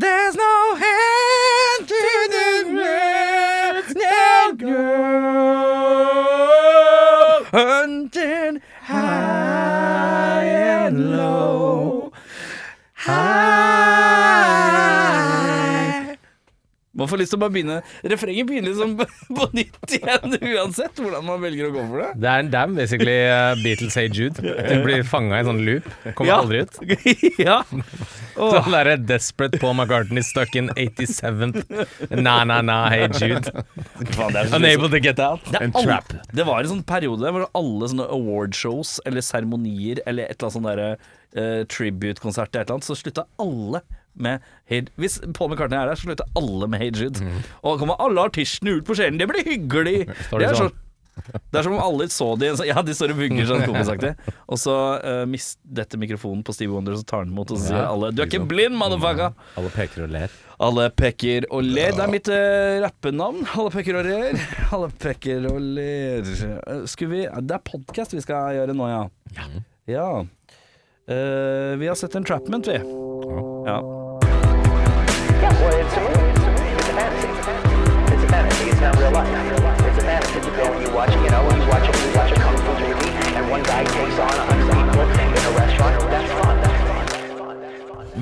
There's no Man får lyst til å bare begynne Refrenget begynner liksom på nytt igjen, uansett hvordan man velger å gå for det. Det er, en damn, basically uh, Beatles Hey Jude. Du blir fanga i en sånn loop. Kommer Ja. aldri ut. ja. Oh. Sånn derre desperate Paul McCartney stuck in 87th. Na, na, na, hey Jude. Faen, det så Unable to get out. Det, er trap. det var en sånn periode hvor alle sånne awardshows eller seremonier eller et eller annet sånn derre uh, tribute-konsert eller et eller annet, så slutta alle med Hey Hvis Paul McCartney er der, så slutter alle med Hey Jude. Og da kommer alle artistene ut på scenen. Det blir hyggelig! Mm. Det er, sånn? så, det er som om alle så de Ja, de står og vugger sånn komisaktig. Og så uh, mister mikrofonen på Stevie Wonder, og så tar han imot, og så sier alle Du er ikke liksom. blind, motherfucker! Alle peker og ler. Alle peker og ler. Det er mitt uh, rappenavn. Alle peker og ler. Alle peker og ler. Eh, Skulle vi Det er podkast vi skal gjøre nå, ja. Ja. Uh, vi har sett Entrapment, vi. Ja. Well, it's a movie. It's a movie. It's a fantasy. It's a fantasy. It's not real life. It's a fantasy. You go and you watch, you know, you watch a, you watch a kung fu movie, and one guy takes on a hundred people in a restaurant. That's fun. That's fun.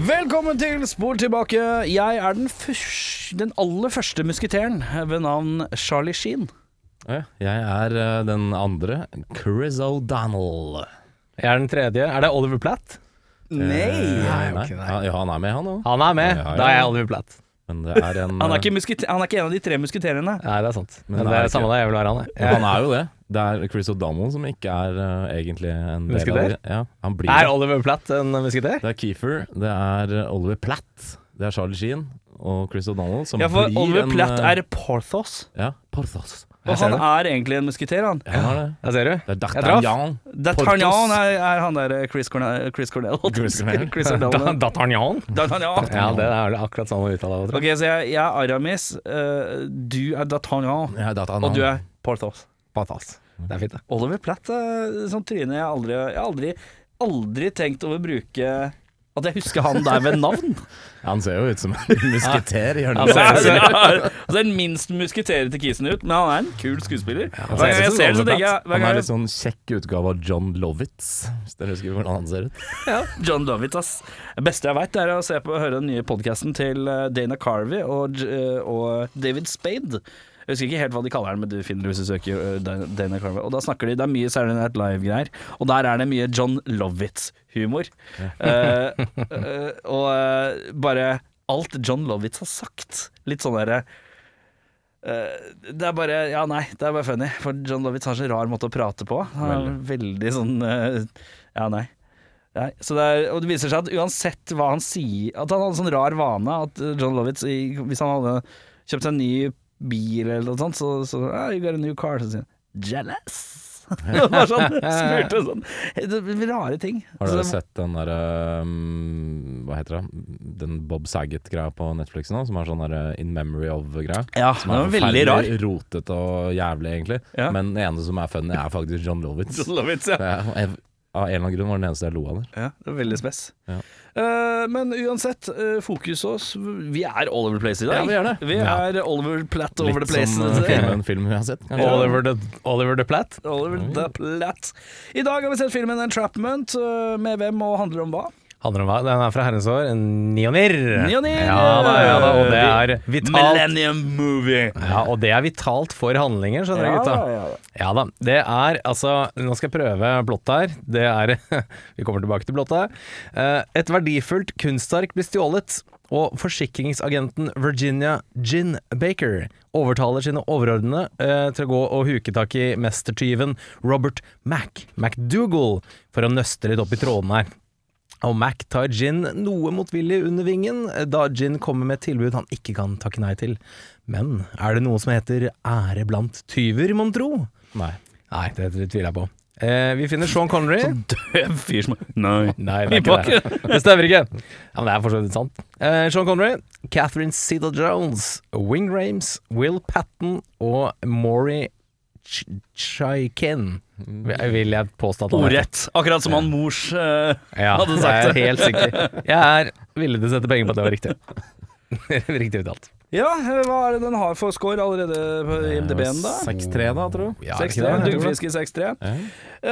Velkommen til Spol tilbake. Jeg er den, først, den aller første musketeren ved navn Charlie Sheen. Jeg er eh, den andre, Chris O'Donnell. Jeg er den tredje. Er det Oliver Platt? Nei! Nei, nei. Ja, ja, han er med, han òg. Han er med. Ja, ja, Da er jeg. Oliver Platt. Men det er en Han er, ikke musketer, han er ikke en av de tre musketerene. Nei, det er sant. Men Men, det er det samme det, jeg vil være han, jeg. eh, Han er jo det. Det er Chris O'Donnell som ikke er eh, egentlig en del av Musketer? det. Ja, han blir Er det. Oliver Platt en musketer? Det er Keefer, det er eh, Oliver Platt, det er Charlie Sheen og Chris O'Donnell som Ja, for blir Oliver en, Platt eh, er Porthos. Ja, Porthos. Og han er egentlig en musketer, han. Ja, er det. Der ser du. Det er D'Artagnan. D'Artagnan er, er han der Chris Cornell. Chris Cornell. Chris Cornell. D'Artagnan. D'Artagnan. Ja, det er akkurat å uttale. jeg. Ok, så jeg, jeg er Aramis, eh, du er D'Artagnan, og du er Porthos. Porthos. Det er fint, det. Oliver Platt er sånn tryne jeg aldri Jeg har aldri, aldri tenkt over å bruke At jeg husker han der ved navn. Han ser jo ut som en musketer, gjør han Han ser- altså, den minst musketerete kisen ut, men han er en kul skuespiller. Han Hver jeg ser det, jeg Han er litt sånn kjekk utgave av John Lovitz, hvis dere husker hvordan han ser ut. Ja, John Lovitz, ass. Det beste jeg veit, er å se på høre den nye podkasten til eh, Dana Carvey og, eh, og David Spade. Jeg husker ikke helt hva de kaller den, men du finner det hvis du søker Dan- Dana Carver. Og da snakker de, Det er mye Saturday Night Live-greier, og der er det mye John Lovitz-humor. Eh, uh, og uh, bare alt John Lovitz har sagt. Litt sånn derre det er bare Ja, nei, det er bare funny. For John Lovitz har så rar måte å prate på. Han er veldig sånn eh, Ja, nei. Nei, så det er, og det viser seg at uansett hva han sier At han hadde en sånn rar vane at John Lovitz Hvis han hadde kjøpt seg en ny bil eller noe sånt, så, så ah, You got a new car. Så sier han Jealous? det var sånn, spurte sånn Rare ting. Har dere sett den derre um, Hva heter det? Den Bob Saget-greia på Netflix nå, som er sånn der In Memory of-greia? Ja, Som er veldig rar. rotete og jævlig, egentlig. Ja. Men den ene som er funny, er faktisk John Lovitz. John Lovitz, ja. Av en eller annen grunn var den eneste jeg lo av der. Ja, det var veldig spes. Ja. Eh, men uansett, uh, fokus oss Vi er all over the place i dag. Ja, vi er det. Vi Ja. er Oliver Platt over Litt the place. som uh, filmen, filmen vi har sett, kanskje. Oliver the, Oliver the Platt. Oliver the Platt. I dag har vi sett filmen Entrapment. eh, med hvem og handler om hva? Handler om hva? Den er fra herrens år. Nionir. Nionir! Ja da, ja da, og det er vitalt. Millennium Movie. Ja, og det er vitalt for handlingen, skjønner du, gutta. ja, ja. Ja da. Det er altså Nå skal jeg prøve blått her. Det er Vi kommer tilbake til blått her. Et verdifullt kunstark blir stjålet, og forsikringsagenten Virginia Gin Baker overtaler sine overordnede eh, til å gå og huke tak i mestertyven Robert Mac, MacDougall, for å nøste litt opp i trådene her. Og Mac tar Gin noe motvillig under vingen, da Gin kommer med et tilbud han ikke kan takke nei til. Men er det noe som heter ære blant tyver, mon tro? Nei. Nei, det, det tviler jeg på. Eh, vi finner Sean Connery. Døv fyr som Nei. Nei, det er ikke det. Det stemmer ikke. Ja, men det er for så vidt sant. Eh, Sean Connery, Catherine Zeta-Jones, Wing Rames, Will Patton og Maury Chaiken, vil jeg påstå at han. Ordrett. Akkurat som han mors uh, Ja, hadde jeg sagt er helt sikker. Jeg er villig til å sette penger på at det var riktig. Riktig uttalt. Ja, hva er det den har for score allerede på IMDb-en, da? 6-3, da, tror du? Ja, er det 6-3, det? Jeg tror det. Duggfriske 6-3. Ja.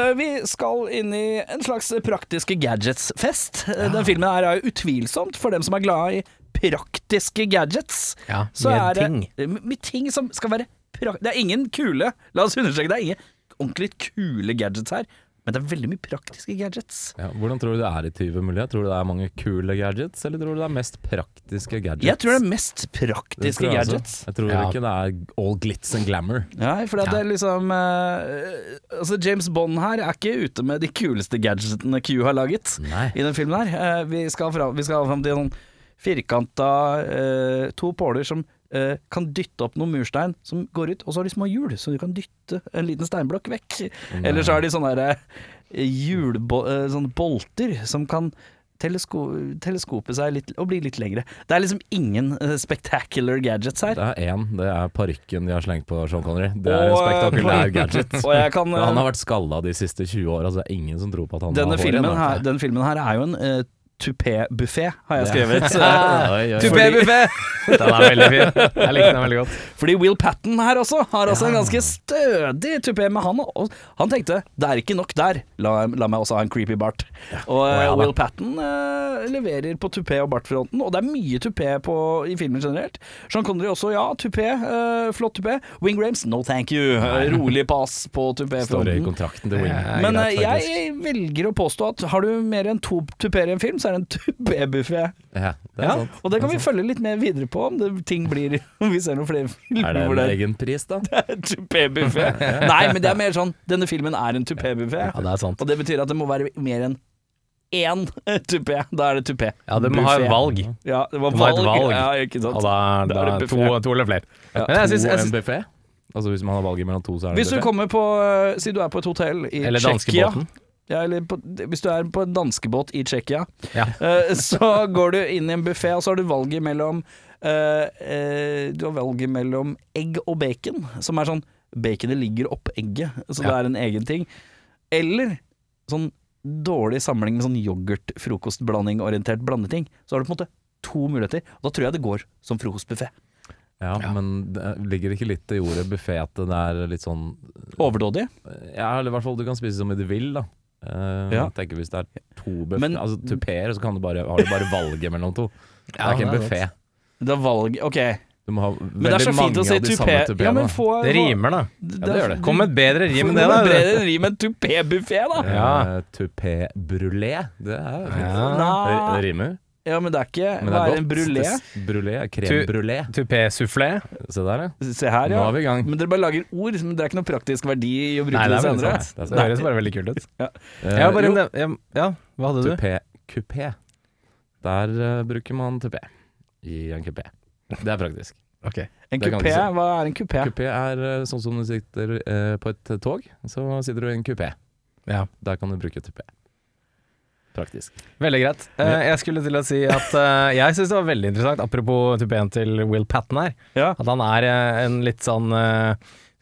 Eh, Vi skal inn i en slags praktiske gadgets-fest. Ja. Den filmen her er utvilsomt for dem som er glad i praktiske gadgets. Ja, med er det ting. eh, med ting som skal være Det er ingen kule La oss understreke, det er ingen ordentlig kule gadgets her. Men det er veldig mye praktiske gadgets. Ja, hvordan tror du det er i 20 mulig? Tror du det er mange kule gadgets, eller tror du det er mest praktiske gadgets? Jeg tror det er mest praktiske jeg gadgets. gadgets. Jeg tror Ja. ikke det er all glitz and glamour. Nei, for det er liksom eh, Altså James Bond her er ikke ute med de kuleste gadgetene Q har laget Nei. i den filmen her. Eh, vi skal fram, vi skal fram til en sånn firkanta eh, to påler som eh, kan dytte opp noen murstein som går ut, og så har de små hjul, så du kan dytte en liten steinblokk vekk. Eller så har de sånne der, eh, hjulbo, eh, sånne bolter som kan telesko teleskope seg litt og bli litt lengre. Det er liksom ingen eh, spectacular gadgets her. Det er én, det er parykken de har slengt på Sean Connery. Det er en Og, spektakulær gadget. Kan Han har vært skalla de siste 20 åra, så det er ingen som tror på at han har hår igjen, da. denne filmen her er jo en tupé-buffé, har jeg skrevet. Tupé-buffé! Den er veldig fin. Jeg likte den veldig godt. Fordi Will Patten her også har også en ganske stødig tupé, men han, og han tenkte det er ikke nok der, la, la meg også ha en creepy bart. Og oh, ja. Will Patten uh, leverer på tupé og bartfronten, og det er mye tupé på, i filmen generelt. Sean Connery også, ja, tupé, uh, flott tupé. Wing Rames, no thank you. Eh, rolig pass på Står i kontrakten til Wing. Ja, Men eh, jeg velger å påstå at har du mer enn to tupeer i en film, så er det en tupé-buffé. Ja, det er Ja, sant. og det kan vi følge litt mer videre på, om det, ting blir Om vi ser noen flere filmer Er det en det er egen pris, da? tupé-buffé. Nei, men det er mer sånn Denne filmen er en tupé-buffé. Ja, det er sant. Og det betyr at det må være mer enn én tupé. Da er det tupé. Ja, det må ha valg. Ja, det må ha valg. et valg. Ja, ikke sant. Og da, Da da, er det to, to eller flere. Ja, Men jeg synes, jeg en synes, buffé? Altså hvis man har valget mellom to, så er det Hvis du buffet? kommer på eh, Si du er på et hotell i Tsjekkia. Ja, eller på, hvis du er på en danskebåt i Tsjekkia, Ja. eh, så går du inn i en buffé, og så har du valget mellom uh, uh, Du har valget mellom egg og bacon, som er sånn Baconet ligger oppå egget, så det er en egen ting. Eller sånn dårlig samling med sånn yoghurt-frokostblanding-orientert blandeting. Så har du på en måte to muligheter, og da tror jeg det går som frokostbuffé. Ja, Ja. men det ligger ikke litt i ordet buffé at det er litt sånn Overdådig. Ja, eller i hvert fall du kan spise som du vil, da. Eh, Ja. Jeg tenker Hvis det er to buffeer, Altså tupeer, så kan du bare, har du bare valget mellom to. Det Ja, er ikke en buffé. Det er valg Ok, Du må ha men det er så veldig fint mange å si av de samme tupé. tupeene. Ja, men få Det rimer, da. Det, det gjør det. Kom med et bedre rim enn det, da. bredere rim enn tupé-buffé, da. Ja. Uh, Tupébrulé. det er fint. Ja. Det det rimer. Ja, men det er ikke Men det Hva er er en godt. brulé? Det- Brulé, Tu- Krem brulé. Tupé-sufflé. Se der, ja. Se her, ja. Nå er vi i gang. Men dere bare lager ord, men det er ikke noe praktisk verdi i å bruke Nei, det det er veldig senere. sant. Det er Det høres bare veldig kult ut. Ja. Eh, Jeg har bare jo, en ja, ja, hva hadde du? Tupé kupé. Der eh, bruker man tupé i en kupé. Det er praktisk. Ok. En Det kan kupé, du si. hva er en kupé? Kupé er eh, sånn som du sitter eh, på et tog, så sitter du i en kupé. Ja. Der kan du bruke tupé. Praktisk. Veldig greit. Eh, jeg skulle til å si at eh, jeg syns det var veldig interessant, apropos tupeen til Will Patten her, Ja. at han er eh, en litt sånn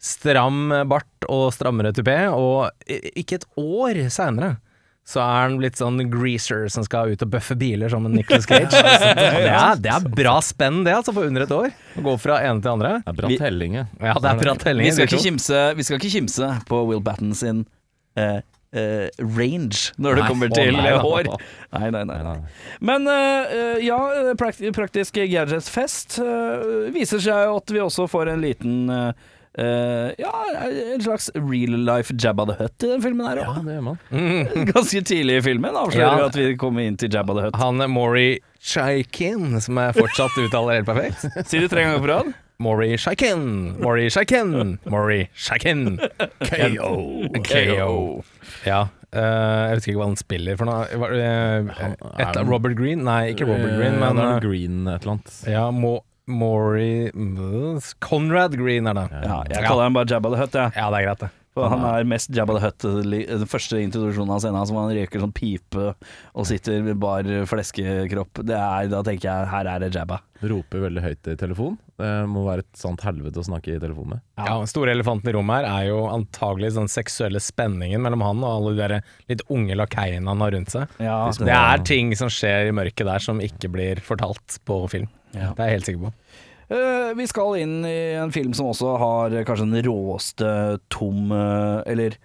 stram bart og strammere tupé, og ikke et år seinere så er han blitt sånn greaser som skal ut og bøffe biler som en Nicholas Cage. det, er, det er bra spenn det, altså, på under et år. Å gå fra ene til andre. Det er bra telling, ja. Det er bra telling. Vi skal, ikke kimse, vi skal ikke kimse på Will Batten sin eh, eh, range når det Nei, kommer til nei, eh, hår. Nei, nei, nei. Nei. Men uh, ja, prakt praktisk gadgetsfest uh, viser seg jo at vi også får en liten Uh, eh, Ja, en slags real life Jabba the Hutt i den filmen her Ja, òg. det gjør man. Mm. Ganske tidlig i filmen avslører Ja. vi at vi kommer inn til Jabba the Hutt. Han Maury Chaikin, som jeg fortsatt uttaler helt perfekt. Si det tre ganger på rad. Maury Shaikin, Maury Shaikin, Maury Shaikin. KO. KO. Ja. Uh, jeg vet ikke hva han spiller for noe. Var, eh, et Robert Green? Nei, ikke Robert Green, men noe green et eller annet. ja, Mo Maury Conrad Green er det. Ja, jeg kaller ham bare Jabba the Hutt, jeg. Ja, det er greit, det. For han er mest Jabba the Hutt. Den første introduksjonen av scenen som han røyker sånn pipe og sitter med bar fleskekropp. Det er, da tenker jeg her er det Jabba. Roper veldig høyt i telefon. Det må være et sant helvete å snakke i telefon med. Ja, Den store elefanten i rommet her er jo antagelig den seksuelle spenningen mellom han og alle de der litt unge lakeiene han har rundt seg. Ja, De Det er ting som skjer i mørket der som ikke blir fortalt på film. Det er jeg helt sikker på. Eh, vi skal inn i en film som også har kanskje den råeste tom eh, Eller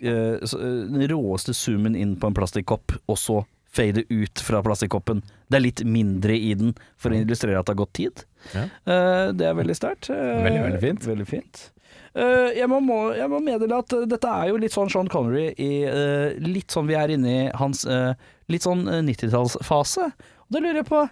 eh, den råeste zoomen inn på en plastikkopp, og så fade ut fra plastikkoppen. Det er litt mindre i den for å illustrere at det har gått tid. Ja. Det er veldig sterkt. Veldig, veldig fint. Veldig fint. Jeg, må, jeg må meddele at dette er jo litt sånn Sean Connery i Litt sånn vi er inne i hans litt sånn eh, 90-tallsfase. Og da lurer jeg på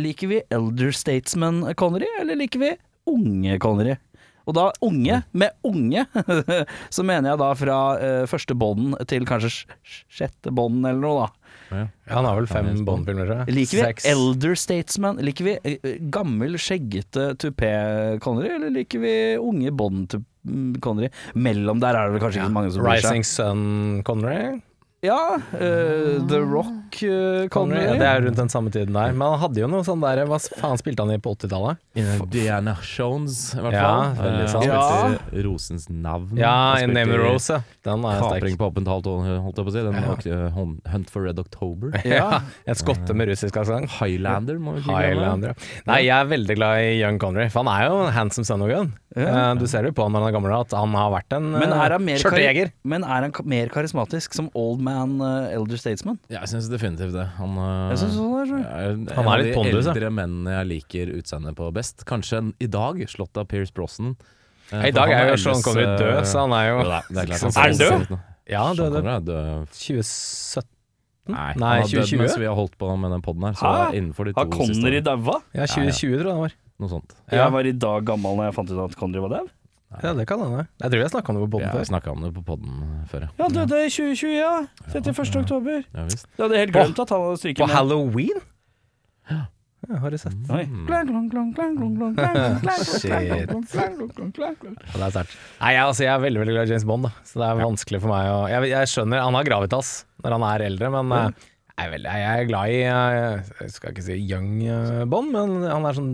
Liker vi elder statesman Connery, eller liker vi unge Connery? Og da unge, med unge, så mener jeg da fra uh, første bånd til kanskje sj- sj- sjette bånd eller noe, da. Ja. Han har vel fem. Bond-filmer, tror jeg. Liker vi Seks. elder statesman? Liker vi eh, gammel, skjeggete tupé-Connery, eller liker vi unge Bond-Connery? Mellom der er det vel kanskje ikke mange som bryr seg. Rising Sun Connery. Ja, uh, The Rock uh, Connery. Connery. Ja, det er rundt den samme tiden der. Men han hadde jo noe sånn der Hva faen spilte han i på 80-tallet? Diana Jones, i hvert Ja, fall. veldig Eh, sant. Ja. spilte Rosens navn. Ja, Han i Name of Rose, ja. Den er Kapring på åpent hold, holdt jeg på å si. Den Ja. var Hunt for Red October. Ja. Et skotte med russisk aksent. Highlander, må vi ikke glemme. Highlander. ja. Nei, jeg er veldig glad i Young Connery, for han er jo en handsome son of gun. Ja. Eh, Du ser jo på han når han er gammel at han har vært en er skjørtejeger. men er han mer karismatisk som old man uh, elder statesman? Ja, jeg syns definitivt det. Han, uh, Jeg er en Han er av litt de pondus, ja. eldre mennene jeg liker utseendet på best. Kanskje en, i dag slått av Pierce Brosnan. Uh, I dag er jo Sean Connery død, eh, så han er jo ja, det er- det er klart han Er han død? Ja, døde er død. 2017? Nei, Nei, han har død mens vi har holdt på med den poden her. Så Hæ? innenfor de to Har Connery daua? Ja, 2020 tror jeg det var. Noe sånt. Ja. Jeg var i dag gammel Når jeg fant ut at Condry var dau. Ja, det kan hende. Jeg tror jeg snakka om det på podden Jeg før. snakka om det på podden før, ja. Ja, døde i 2020, ja. 31. oktober. Ja visst. Jeg hadde helt glemt at han hadde stryket På halloween? Ja, har du sett. Shit. det er sterkt. Nei, jeg, altså, jeg er veldig veldig glad i James Bond, da. så det er vanskelig for meg å jeg, jeg skjønner han har gravitas når han er eldre, men jeg, er veldig, jeg er glad i eh, Jeg skal ikke si young Bond, men han er sånn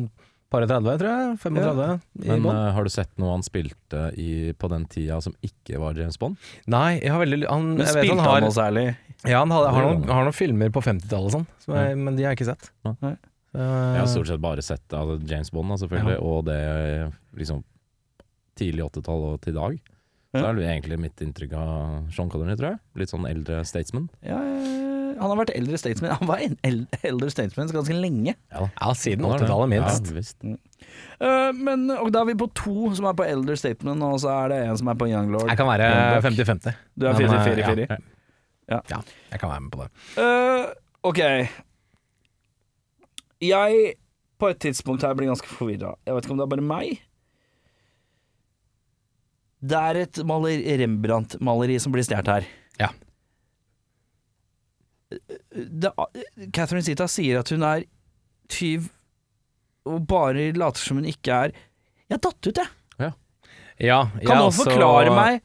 par og 30, tror jeg. 35 Ja. Men eh, har du sett noe han spilte i, på den tida som ikke var James Bond? Nei, jeg har veldig han, Men spilte han han noe særlig? Ja, han har, har, noen, har noen filmer på 50-tallet og sånn, ja. men de har jeg ikke sett. Ja. Nei. Så, Jeg har stort sett bare sett altså, James Bond, selvfølgelig, Ja. og det liksom tidlig 80-tall og til i dag. Så Ja. er det egentlig mitt inntrykk av Sean Connery, tror jeg. Litt sånn eldre statesman. Ja, eh, han har vært eldre statesman. Han var eldre statesman ganske lenge. Ja, ja, siden Han er det. 80-tallet minst. Ja, visst. Uh, men, og da er vi på to som er på elder statement, og så er det en som er på young lord. Jeg kan være 50-50. Du er Men, eh, 4-4-4. Ja, ja, jeg kan være med på det. Uh, ok. Jeg på et tidspunkt her blir ganske forvirra. Jeg vet ikke om det er bare meg. Det er et Rembrandt-maleri som blir stjålet her. Ja. Det, Catherine Zita sier at hun er tyv, og bare later som hun ikke er Jeg datt ut, jeg. Ja, Kan, ja, noen så- forklare meg,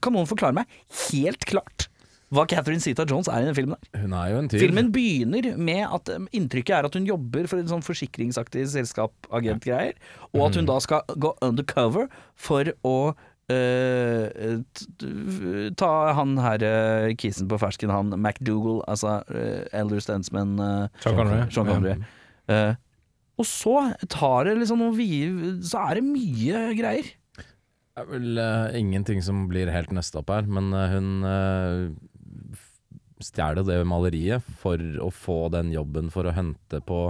kan noen forklare meg helt klart hva Catherine Zita Jones er i den filmen? der? Hun er jo en tyv. Filmen begynner med at um, inntrykket er at hun jobber for en sånn forsikringsaktig selskap, agentgreier, og at hun da skal gå undercover for å eh, t- ta han her uh, kisen på fersken, han MacDougall, altså uh, Elder Stensman uh, Sean Connery. Sean Connery. Eh, og så tar det liksom noen vide Så er det mye greier. Det er vel ingenting som blir helt nøsta opp her, men hun uh, stjeler det maleriet for å få den jobben for å hente på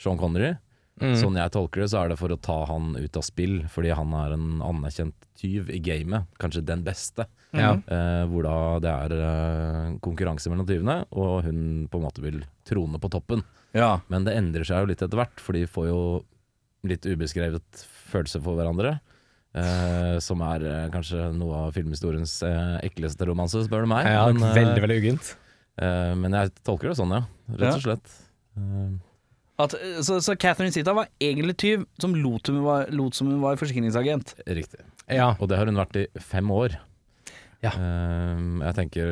Sean Connery. Mm. Sånn jeg tolker det, så er det for å ta han ut av spill, fordi han er en anerkjent tyv i gamet. Kanskje den beste. Ja. Eh, hvor da det er eh, konkurranse mellom tyvene, og hun på en måte vil trone på toppen. Ja. Men det endrer seg jo litt etter hvert, for de får jo litt ubeskrevet følelse for hverandre. Eh, som er eh, kanskje noe av filmhistoriens eh, ekleste romanse, spør du meg. Ja, men, eh, veldig, veldig uggent. men jeg tolker det sånn, ja. Rett og slett. Eh, At, eh, så, så Catherine Sita var egentlig tyv som lot, hun var, lot som hun var forsikringsagent. riktig. Ja. Og det har hun vært i fem år. Ja. Uh, jeg tenker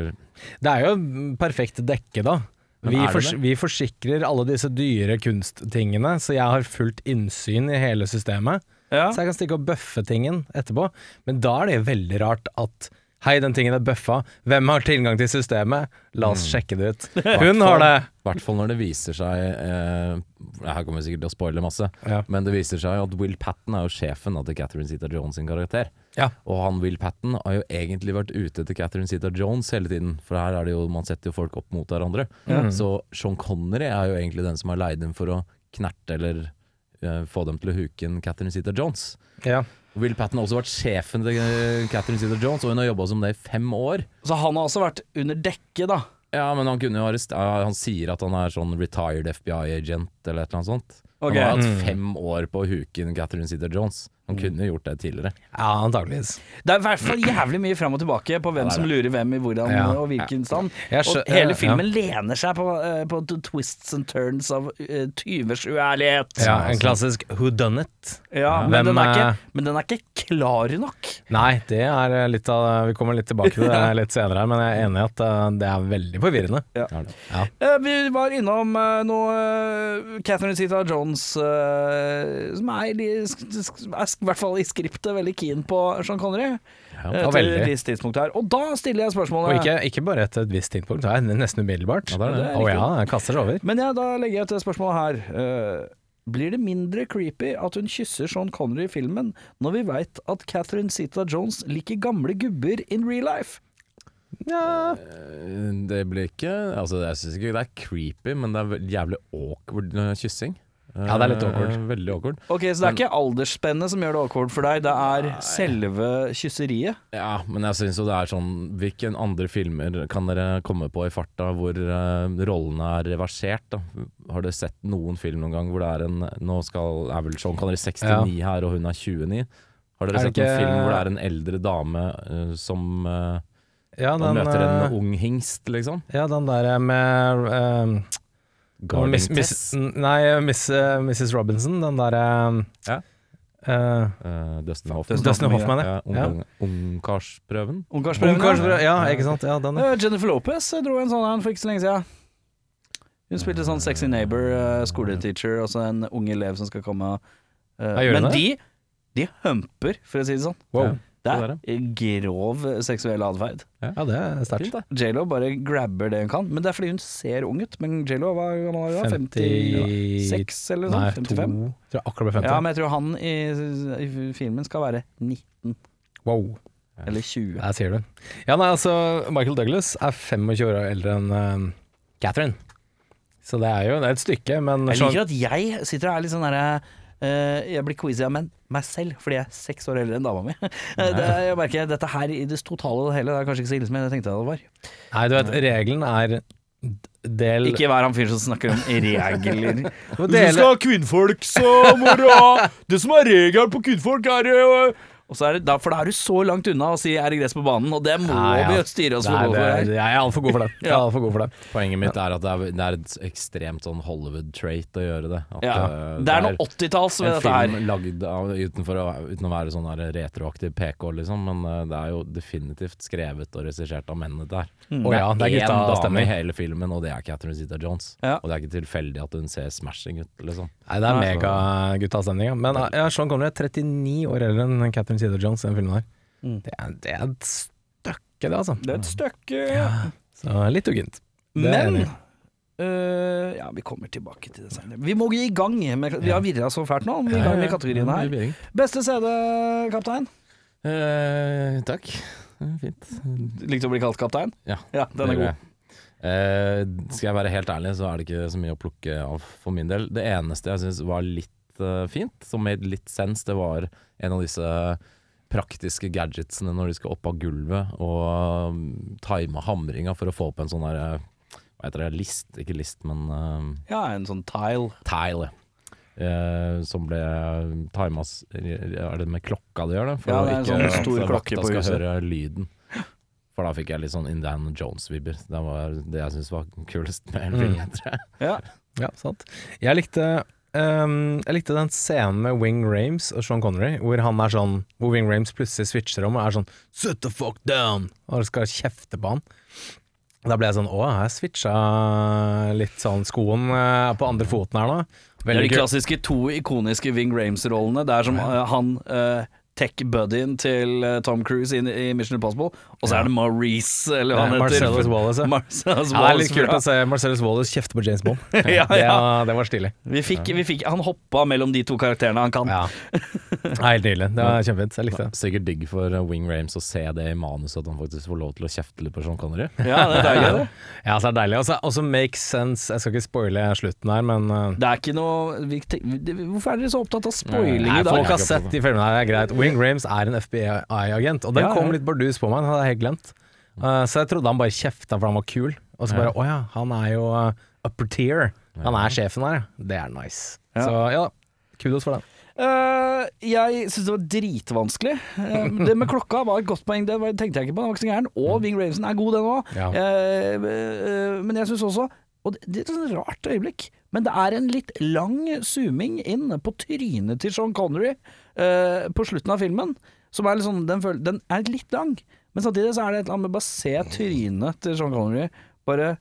Det er jo perfekt dekke, da. Vi, det fors det? vi forsikrer alle disse dyre kunsttingene, så jeg har fullt innsyn i hele systemet. Ja. Så jeg kan stikke og bøffe tingen etterpå. Men da er det veldig rart at Hei, den tingen er bøffa. Hvem har tilgang til systemet? La oss sjekke det ut. Hun har det! I hvert fall når det viser seg eh, Her kommer vi sikkert til å spoile masse, Ja. men det viser seg at Will Patten er jo sjefen til Catherine Zeta-Jones sin karakter. Ja. Og han Will Patten har jo egentlig vært ute etter Catherine Zeta-Jones hele tiden, for her er det jo, man setter jo folk opp mot hverandre. Så Sean Connery er jo egentlig den som har leid inn for å knerte eller eh, få dem til å huke inn Catherine Zeta-Jones. Ja. Will Patten har også vært sjefen til eh, Catherine Cedar Jones og hun har jobba som det i fem år. Så han har også vært under dekke, da. Ja, men han kunne jo arrestere Han sier at han er sånn retired FBI-agent eller et eller annet sånt. Okay. Han har hatt Mm. fem år på å huke inn Catherine Zeta-Jones. Han kunne gjort det tidligere. ja, antakeligvis. Det er i hvert fall jævlig mye fram og tilbake på hvem Ja, som lurer hvem i hvordan Ja. og hvilken stand. Og hele ja. filmen lener seg på, eh, på twists and turns av uh, tyvers uærlighet. Ja, en klassisk who done it. Ja, men, Hvem den er ikke, er- men den er ikke klar nok. Nei, det er eh, litt av Vi kommer litt tilbake til det litt senere her, men jeg er enig i at eh, det er veldig forvirrende. Ja. Eh, vi var innom noe Catherine Zeta-Jones eh, som er, er i hvert fall i skriptet veldig keen på Sean Connery. Ja, eh, til veldig. et visst tidspunkt her. Og da stiller jeg Og spørsmålet ikke, ikke bare etter et visst tidspunkt, det er nesten umiddelbart. Ja, det er det. Å ja, jeg kaster seg over. Men ja, da legger jeg til spørsmålet her. Eh, blir det mindre creepy at hun kysser Sean Connery i filmen, når vi veit at Catherine Zita Jones liker gamle gubber in real life? Ja. Eh, Det blir ikke Altså, jeg syns ikke det er creepy, men det er jævlig awkward kyssing. Ja, det er litt Eh, awkward. Veldig awkward. Ok, Så det er ikke aldersspennet som gjør det awkward for deg, det er selve kysseriet? Ja, men jeg syns jo det er sånn Hvilke andre filmer kan dere komme på i farta hvor uh, rollene er reversert? da? Har dere sett noen film noen gang hvor det er en Nå skal, er vel Sean Connery 69 her, og hun er 29. Har dere Er sett ikke... en film hvor det er en eldre dame uh, som uh, Ja, den, møter en eh, ung hingst, liksom? ja, den der med eh, Miss, miss, Nei, miss, uh, Mrs. Robinson, den derre Ja. eh, Eh, Dustin Hoffman. Dustin Hoffman, ja. Ja, ja. ung- Ungkarsprøven. Ja. ikke sant. Ja, den, ja. Eh, Jennifer Lopez dro en sånn en for ikke så lenge siden. Hun spilte sånn sexy neighbor, uh, skoleteacher, og så en ung elev som skal komme. Uh, men det? de, de humper, for å si det sånn. Wow. Det er grov seksuell atferd. Ja, det er sterkt. J.Lo bare grabber det hun kan, men det er fordi hun ser ung ut. Men J.Lo var gammel da? 56 eller Nei, sånn? to 55? Tror jeg akkurat ble 50. Ja, men jeg tror han i, i filmen skal være 19 Wow. eller 20. Der sier du. Ja, nei, altså Michael Douglas er 25 år eldre enn uh, Catherine. Så det er jo det er et stykke, men Jeg liker at jeg sitter og er litt sånn derre uh, Jeg blir quizy av men- meg selv, fordi jeg er seks år eldre enn dama mi. Det, jeg merker Dette her i det totale og hele Det er kanskje ikke så ille som jeg tenkte det var. Nei, du vet, regelen er del Ikke vær han fyren som snakker om regler. Du skal ha kvinnfolk, så må du ha Det som er regelen på kvinnfolk, er Og så det, da, For da er du så langt unna å si 'er det gress på banen', og det må ja, ja. vi styre oss for Nei, god for er, her. jeg er altfor god for det. Jeg er alt for god for det. Poenget mitt er at det er, det er et ekstremt sånn Hollywood-trait å gjøre det. At, Ja. Det, Det er noe 80-talls ved en dette her. film lagd av, utenfor uten å være sånn retroaktiv PK, liksom, men eh, det er jo definitivt skrevet og regissert av mennene der. Og ja, det er én dame stemmer. i hele filmen, og det er Catherine Zeta-Jones. Ja. Og det er ikke tilfeldig at hun ser smashing ut, liksom. Nei, det er megaguttastemning. Ja. Men ja, Sean Connery er 39 år eldre enn Catherine Zeta-Jones den filmen her. Mm. Det, er, det er et støkke, det, altså. Det er et støkke. Ja, Så litt uggent. Men øh, Ja, vi kommer tilbake til det senere. Vi må gå i gang. Med, vi har virra så fælt nå. Vi er i gang med kategoriene her. Beste CD, kaptein? Uh, takk. Fint. Likte å bli kalt kaptein? Ja, Ja, den er god. Eh, skal jeg være helt ærlig, så er det ikke så mye å plukke av for min del. Det eneste jeg syns var litt eh, fint, som made litt sense. det var en av disse praktiske gadgetsene når de skal opp av gulvet og um, time hamringa for å få opp en sånn der eh, Hva heter det? List? Ikke list, men eh, Ja, en sånn tile. tile. Eh, som ble tima Er det med klokka det gjør det? Ja, det er en sånn at stor klokke på skal huset. høre lyden. For da fikk jeg litt sånn Indiana Jones-vibber. Det var det jeg syntes var kulest med hele filmen, Mm. tror jeg. Ja. Ja, sant. Jeg likte ehm, Jeg likte den scenen med Wing Rames og Sean Connery, hvor han er sånn Hvor Wing Rames plutselig switcher om og er sånn 'Sit the fuck down! Og skal kjefte på han. Da ble jeg sånn Å, jeg switcha litt sånn skoen eh, på andre foten her nå. Det er Veldig de klassiske to ikoniske Wing Rames-rollene. Det er som uh, han øh, tech-buddyen til eh, Tom Cruise i, i Mission Impossible, og så er det Maurice, eller hva han heter. Marcellus Wallace, Marcellus Marcellus Ja, det er litt kult å se Marcellus Wallace kjefte på James Bond. Ja, ja. Det, var, det var stilig. Vi fikk, vi fikk, han hoppa mellom de to karakterene han kan. Ja. Helt nydelig. Det var kjempefint. Jeg likte det. Sikkert digg for uh, Wing Rames å se det i manuset, at han faktisk får lov til å kjefte litt på Sean Connery. Ja, det er deilig, det. Ja, så er det deilig. Og så makes sense. Jeg skal ikke spoile slutten her, men uh, Det er ikke noe Hvorfor er dere så opptatt av spoiling i dag? folk har sett de filmene her, det er greit. Wing Rames er en FBI-agent, og den Ja, kom litt bardus på meg, den hadde jeg helt glemt. Uh, så jeg trodde han bare kjefta for han var kul, og så bare å ja, han er jo uh, upper tier. Han er sjefen her, ja. Det er nice. Så ja, kudos for den. Uh, jeg syns det var dritvanskelig. Uh, det med klokka var et godt poeng, det var, tenkte jeg ikke på. Den var ikke så gæren. Og Wing Ravenson er god, den òg. Ja. men jeg syns også Og det, det er et sånt rart øyeblikk, men det er en litt lang zooming inn på trynet til Sean Connery uh, på slutten av filmen. Som er litt sånn, den, føl- den er litt lang, men samtidig så er det et eller annet med bare se trynet til Sean Connery. Bare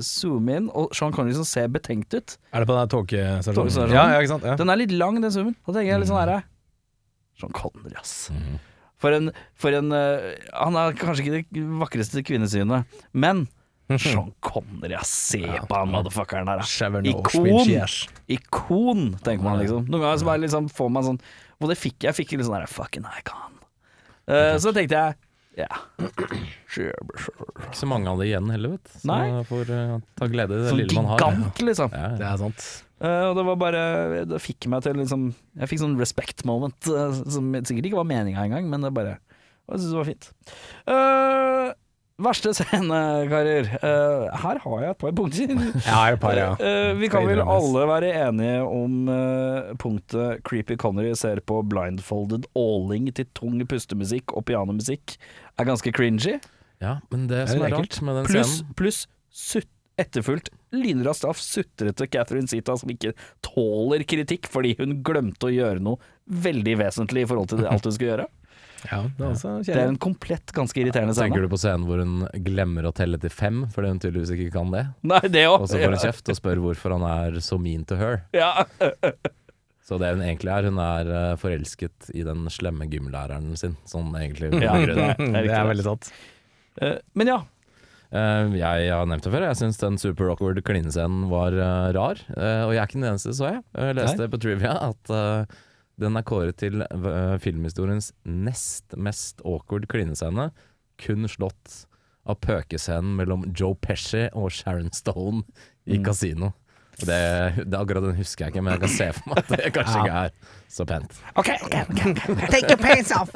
zoome inn, og Sean Connery som ser betenkt ut. Er det på den togstasjonen? Ja, ja, ikke sant? Ja. Den er litt lang, den zoomen. Da tenker jeg litt sånn herre Sean Connery, ass. For en, for en uh, Han er kanskje ikke det vakreste kvinnesynet, men Sean Connery, ja. Se på han motherfuckeren der, ja. Ikon! Ikon, tenker man liksom. Noen ganger så bare liksom får man sånn Og det fikk jeg. fikk litt sånn der fucking icon. Uh, så tenkte jeg ja. Sure, sure. Ikke så mange av det igjen heller, vet du. Så Nei. man får uh, ta glede i det Sånn lille man har. gigant, liksom. Ja, Det er sant. Uh, og det var bare Det fikk meg til liksom Jeg fikk sånn respect moment, uh, som sikkert ikke var meninga engang, men det bare Jeg syns det var fint. Eh, verste scene, karer. Uh, her har jeg et par punkter. Ja, et par, ja. uh, vi kan vel alle være enige om uh, punktet Creepy Connery ser på blindfolded åling til tung pustemusikk og pianomusikk er ganske cringy. ja, men det Er som det er rart med den Pluss scenen pluss sutt etterfulgt lynraskt av sutrete Catherine Zita, som ikke tåler kritikk fordi hun glemte å gjøre noe veldig vesentlig i forhold til det, alt hun skulle gjøre. Ja, det er også Det er en komplett ganske irriterende scene. Tenker du på scenen hvor hun glemmer å telle til fem, fordi hun tydeligvis ikke kan det? Nei, det også. Og så får hun kjeft og spør hvorfor han er så mean to her. Ja. Så det hun egentlig er, hun er eh, forelsket i den slemme gymlæreren sin. Sånn egentlig Ja, det er, det veldig sant. Eh, Men ja. Eh, jeg har nevnt det før, jeg syns den super awkward klinescenen var rar. Og jeg er ikke den eneste, så jeg. Jeg leste på Trivia at den er kåret til eh, filmhistoriens nest mest awkward klinescene. Kun slått av pøkescenen mellom Joe Pesci og Sharon Stone i Mm. kasino. Det, det Akkurat den husker jeg ikke, men jeg kan se for meg at det kanskje ikke er så pent. OK, OK, ok. Take your pants off!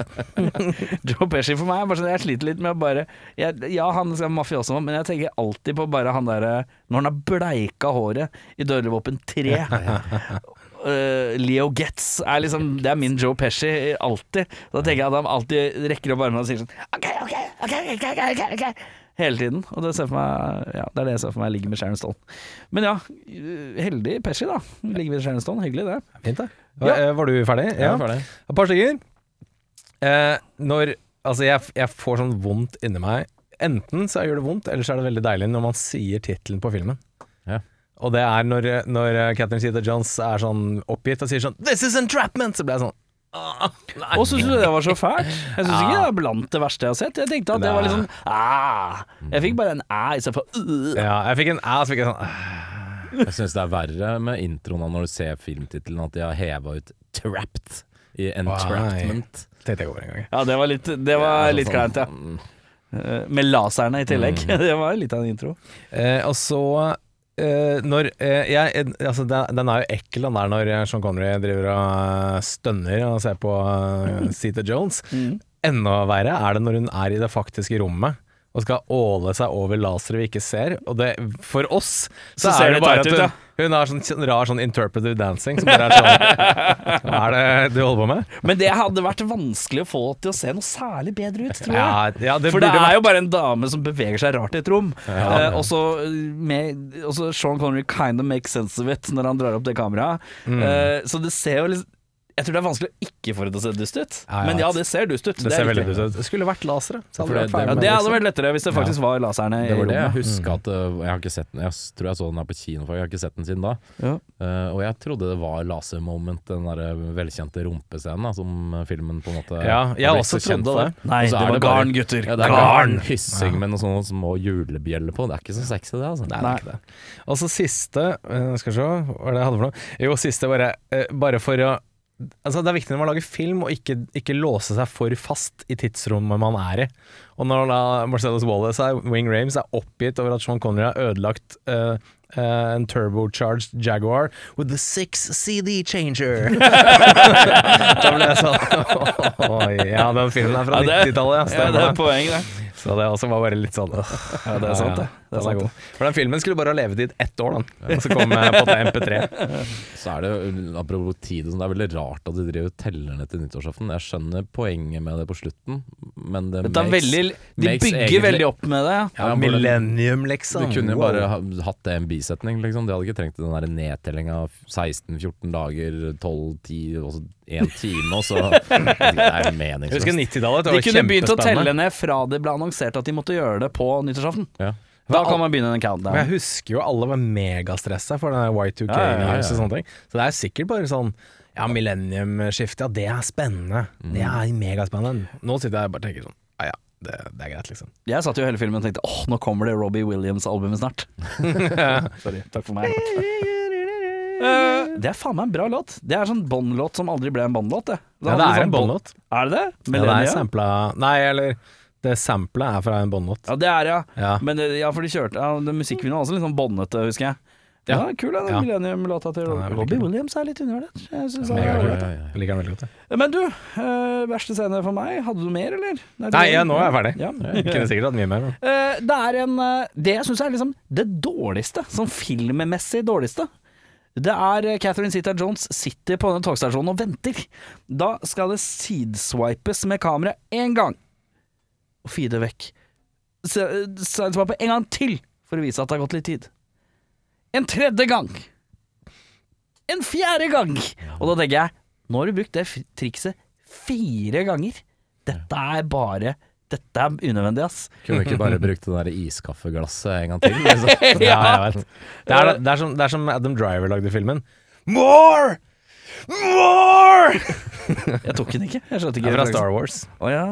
Joe Pesci for meg bare sånn Jeg sliter litt med å bare jeg, Ja, han skal er mafioso, men jeg tenker alltid på bare han derre Når han har bleika håret i Dødelig våpen 3. Eh, Leo Getz er liksom Det er min Joe Pesci alltid. Da tenker jeg at han alltid rekker opp armene og sier sånn OK, OK, OK, OK, ok, ok, ok Hele tiden. Og det, ser for meg, ja, det er det jeg ser for meg ligger med Sharon Stone. Men ja, heldig Pesci, da. Ligger med Sharon Stone. Hyggelig, det. Fint, da. Ja. Eh, Var du ferdig? Jeg er ferdig. Et par stykker. Eh, når Altså, jeg, jeg får sånn vondt inni meg. Enten så gjør det vondt, eller så er det veldig deilig når man sier tittelen på filmen. Ja. Og det er når, når Catherine Zeta-Jones er sånn oppgitt og sier sånn 'This is entrapment!' Så blir jeg sånn «Åh, nei. Og syns du det var så fælt? Jeg syns ikke det er blant det verste jeg har sett. Jeg tenkte at det var sånn ah. Jeg fikk bare en æ istedenfor uh. Ja, jeg fikk en æ, så fikk jeg sånn «Åh». Jeg syns det er verre med introen når du ser filmtittelen, at de har heva ut 'trapped' i 'entrapment'. Tenkte jeg over en gang. Ja, det var litt, det var litt sånn, kleint, ja. mm, Eh, Med laserne i tillegg. Det var litt av en intro. Eh, og så eh, når uh, jeg, altså, den, den er jo ekkel, den der når Sean Connery driver og eh, stønner og ser på uh, Zeta Jones. Mm. Enda verre er det når hun er i det faktiske rommet og skal åle seg over lasere vi ikke ser. Og det, for oss så, Så ser er det bare at ut, hun, hun har sånn rar sånn interpretive dancing som bare er sånn Hva er det du holder på med? Men det hadde vært vanskelig å få til å se noe særlig bedre ut, tror jeg. Ja, ja, det For det er vært jo bare en dame som beveger seg rart i et rom. Eh, og så med- og så Sean Connery kind of makes sense of it når han drar opp det kameraet. Mm. Eh, så det ser jo litt Jeg tror det er vanskelig å ikke få det til å se dust ut. Ja, ja. Men ja, det ser dust ut. Det det ser veldig dust ut. Det skulle vært lasere. Så hadde det det- Ja, det hadde vært lettere hvis det faktisk var laserne i rommet. jeg husker at øh, Jeg har ikke sett den Jeg tror jeg så den her på kino, for jeg har ikke sett den siden da. Ja. Uh, og jeg trodde det var lasermoment, den der velkjente rumpescenen da, som filmen på en måte Ja, jeg har også trodde for. det. Nei, det var bare- garn, gutter. Ja, det er garn! hyssing med noen sånne små julebjeller på. Det er ikke så sexy, det. altså Nei, det er ikke det. Og så siste uh, Skal vi se, hva var det jeg hadde for noe? Jo, siste bare uh, Bare for å Altså Det er viktig når man lager film å ikke, ikke låse seg for fast i tidsrommet man er i. Og når da Marcellus Wallace er Wing Rames er oppgitt over at Sean Connery har ødelagt uh, uh, en turbocharged Jaguar with the six CD changer. da ble jeg sånn oh, Ja, den filmen er fra Ja, 90-tallet, ja. Det er poeng, det. Så det også var bare litt sånn. Ja, det er sant, det. Det er sant. For den filmen skulle bare ha levetid ett år, den. Og så kom jeg på det MP3. Så er det, apropos tid, og sånn, det er veldig rart at de driver og teller ned til nyttårsaften. Jeg skjønner poenget med det på slutten, men det Dette er makes- veldig, de makes bygger egentlig- veldig opp med det. Ja, ja millennium, millennium, Du liksom. kunne jo bare ha, hatt det en bisetning, liksom. De hadde ikke trengt den der nedtellinga 16-14 dager, 12-10, og så én time, og så Det er Jeg husker meningsløst. 90-tallet. De kunne begynt å telle ned fra det ble annonsert at de måtte gjøre det på nyttårsaften. Ja. Da kan man begynne en Men jeg husker jo alle var megastressa for den Y2K Ja, ja, ja, ja. og sånne ting. Så det er sikkert bare sånn Ja, millenniumskifte, ja det er spennende. Det er megaspennende. Nå sitter jeg bare og tenker sånn Ja ja, det, det er greit, liksom. Jeg satt jo hele filmen og tenkte åh, nå kommer det Robbie Williams-albumet snart. Sorry, takk for meg. Eh, det er faen meg en bra låt. Det er sånn Bond-låt som aldri ble en Bond-låt. Det. Ja, det er sånn en Bond-låt. Er det det? Ja, det er sampla Nei, eller det samplet er fra en Bond-låt. Ja, det er ja. Ja. Men det, ja, for de kjørte ja, Musikkvideoen var også litt sånn båndete, husker jeg. Ja, Ja. kul den Ja. Millennium-låta til er Robbie. Williams er litt undervurdert. Jeg han er Ja, ja, ja. Jeg liker den veldig godt. jeg. Men du, øh, verste scene for meg. Hadde du mer, eller? Nei, ja, nå er jeg ferdig. Ja. Jeg kunne sikkert hatt mye mer. Men. Eh, det er en eh, Det jeg syns er liksom det dårligste, sånn filmmessig dårligste. Det er eh, Catherine Zeta Jones sitter på denne togstasjonen og venter. Da skal det sideswipes med kamera én gang, og feede vekk. Sideswipe en gang til, for å vise at det har gått litt tid. En tredje gang. En fjerde gang. Og da tenker jeg, nå har du brukt det trikset fire ganger. Dette er bare Dette er unødvendig, ass. Kunne du ikke bare brukt det der iskaffeglasset en gang til? Liksom? Ja, jeg vet. Det er, det, er som, det er som Adam Driver lagde filmen. More! More! Jeg tok den ikke. Jeg skjønte Det ikke er fra Star Wars. Å ja.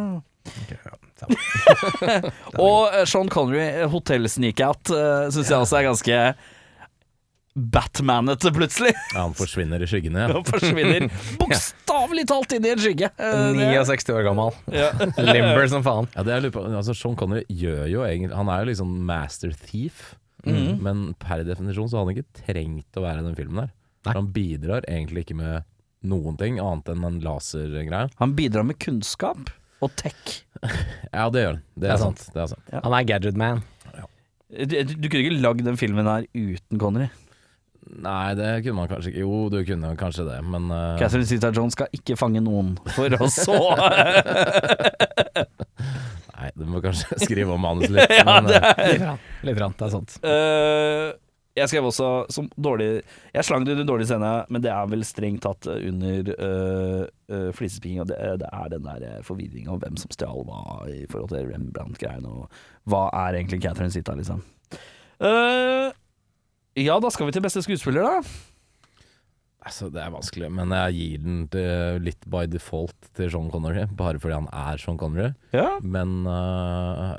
Og eh, Sean Connery, eh, hotell-sneakout, uh, syns jeg også er ganske Batmanete, plutselig. Ja, han forsvinner i skyggene. Ja. Han forsvinner bokstavelig talt inn i en skygge. Eh, 69 år gammel. Ja. Limber som faen. Ja, det jeg lurer på, altså Sean Connery gjør jo egentlig Han er jo liksom master thief, mm. men per definisjon så hadde han ikke trengt å være i den filmen der. Nei. Han bidrar egentlig ikke med noen ting annet enn en lasergreie. Han bidrar med kunnskap og tech. Ja, det gjør han. Det er, sant. Det er sant. Han er gadget man. Du, du kunne ikke lagd den filmen her uten Connery. Nei, det kunne man kanskje ikke. Jo, du kunne kanskje det, men uh... Catherine Zita Jones skal ikke fange noen, for å så Nei, du må kanskje skrive om manuset litt. Ja, men, det eh, er Litt, rann. Litt rann, det er sant. Uh, jeg skrev også som dårlig Jeg slang det under dårlig scene, men det er vel strengt tatt under uh, uh, flisespikking. Og det, det er den der forvirringa om hvem som stjal hva i forhold til Rembrandt-greiene, og hva er egentlig Catherine Zita, liksom. Eh, ja, da skal vi til beste skuespiller, da. altså, det er vanskelig, men jeg gir den til, litt by default til Sean Connery, bare fordi han er Sean Connery. Ja. Men uh,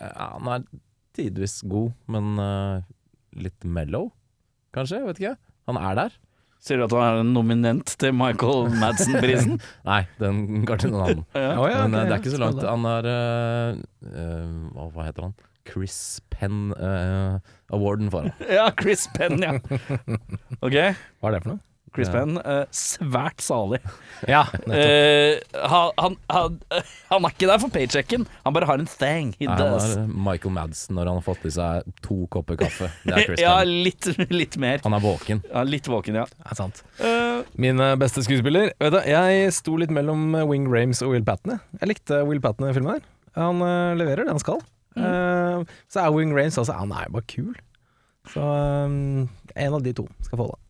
ja, han er tidvis god, men uh, litt mellow, kanskje? Vet ikke. Han er der. Sier du at han er nominent til Michael Madsen-prisen? Nei, den går til noen annen. ja. Ja, Men eh, det er ikke så langt. Han er uh, eh, Hva heter han? Chris Penn eh, Awarden for ham. ja, Chris Penn, ja. Ok, Hva er det for noe? Chris Ja. Penn. uh, svært salig. Ja. Eh, han, han, han, han er ikke der for paychecken, han bare har en thing. He Nei, han er Michael Madsen når han har fått i seg to kopper kaffe. Det er Chris ja, Penn. litt, litt mer. Han er våken. Ja, litt våken, ja. Det er sant. Uh, Min beste skuespiller Vet du, Jeg sto litt mellom Wing Rames og Will Patton. jeg. Likte Will Patton i filmen her. Han leverer det han skal. Eh, så er Wing Rains altså, han er jo bare kul. Så um, en av de to skal få det.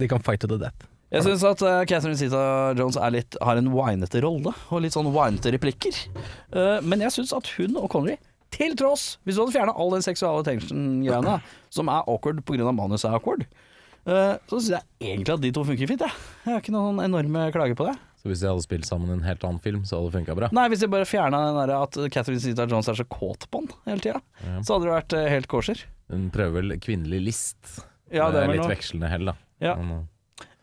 De kan fight to the death. Jeg syns at uh, Catherine Zita Jones er litt, har en whinete rolle, og litt sånn whinete replikker. Uh, men jeg syns at hun og Connery, til tross Hvis du hadde fjerna all den seksuale tension-greiene, som er awkward pga. manuset er awkward, eh, så syns jeg egentlig at de to funker fint, jeg. Jeg har ikke noen enorme klager på det. Så hvis de hadde spilt sammen i en helt annen film, så hadde det funka bra. Nei, hvis de bare fjerna den der at Catherine Zeta-Jones er så kåt på han hele tida, Ja. så hadde det vært eh, helt kosher. Hun prøver vel kvinnelig list. Ja, det er vel litt noe. vekslende hell, da. Ja. Men,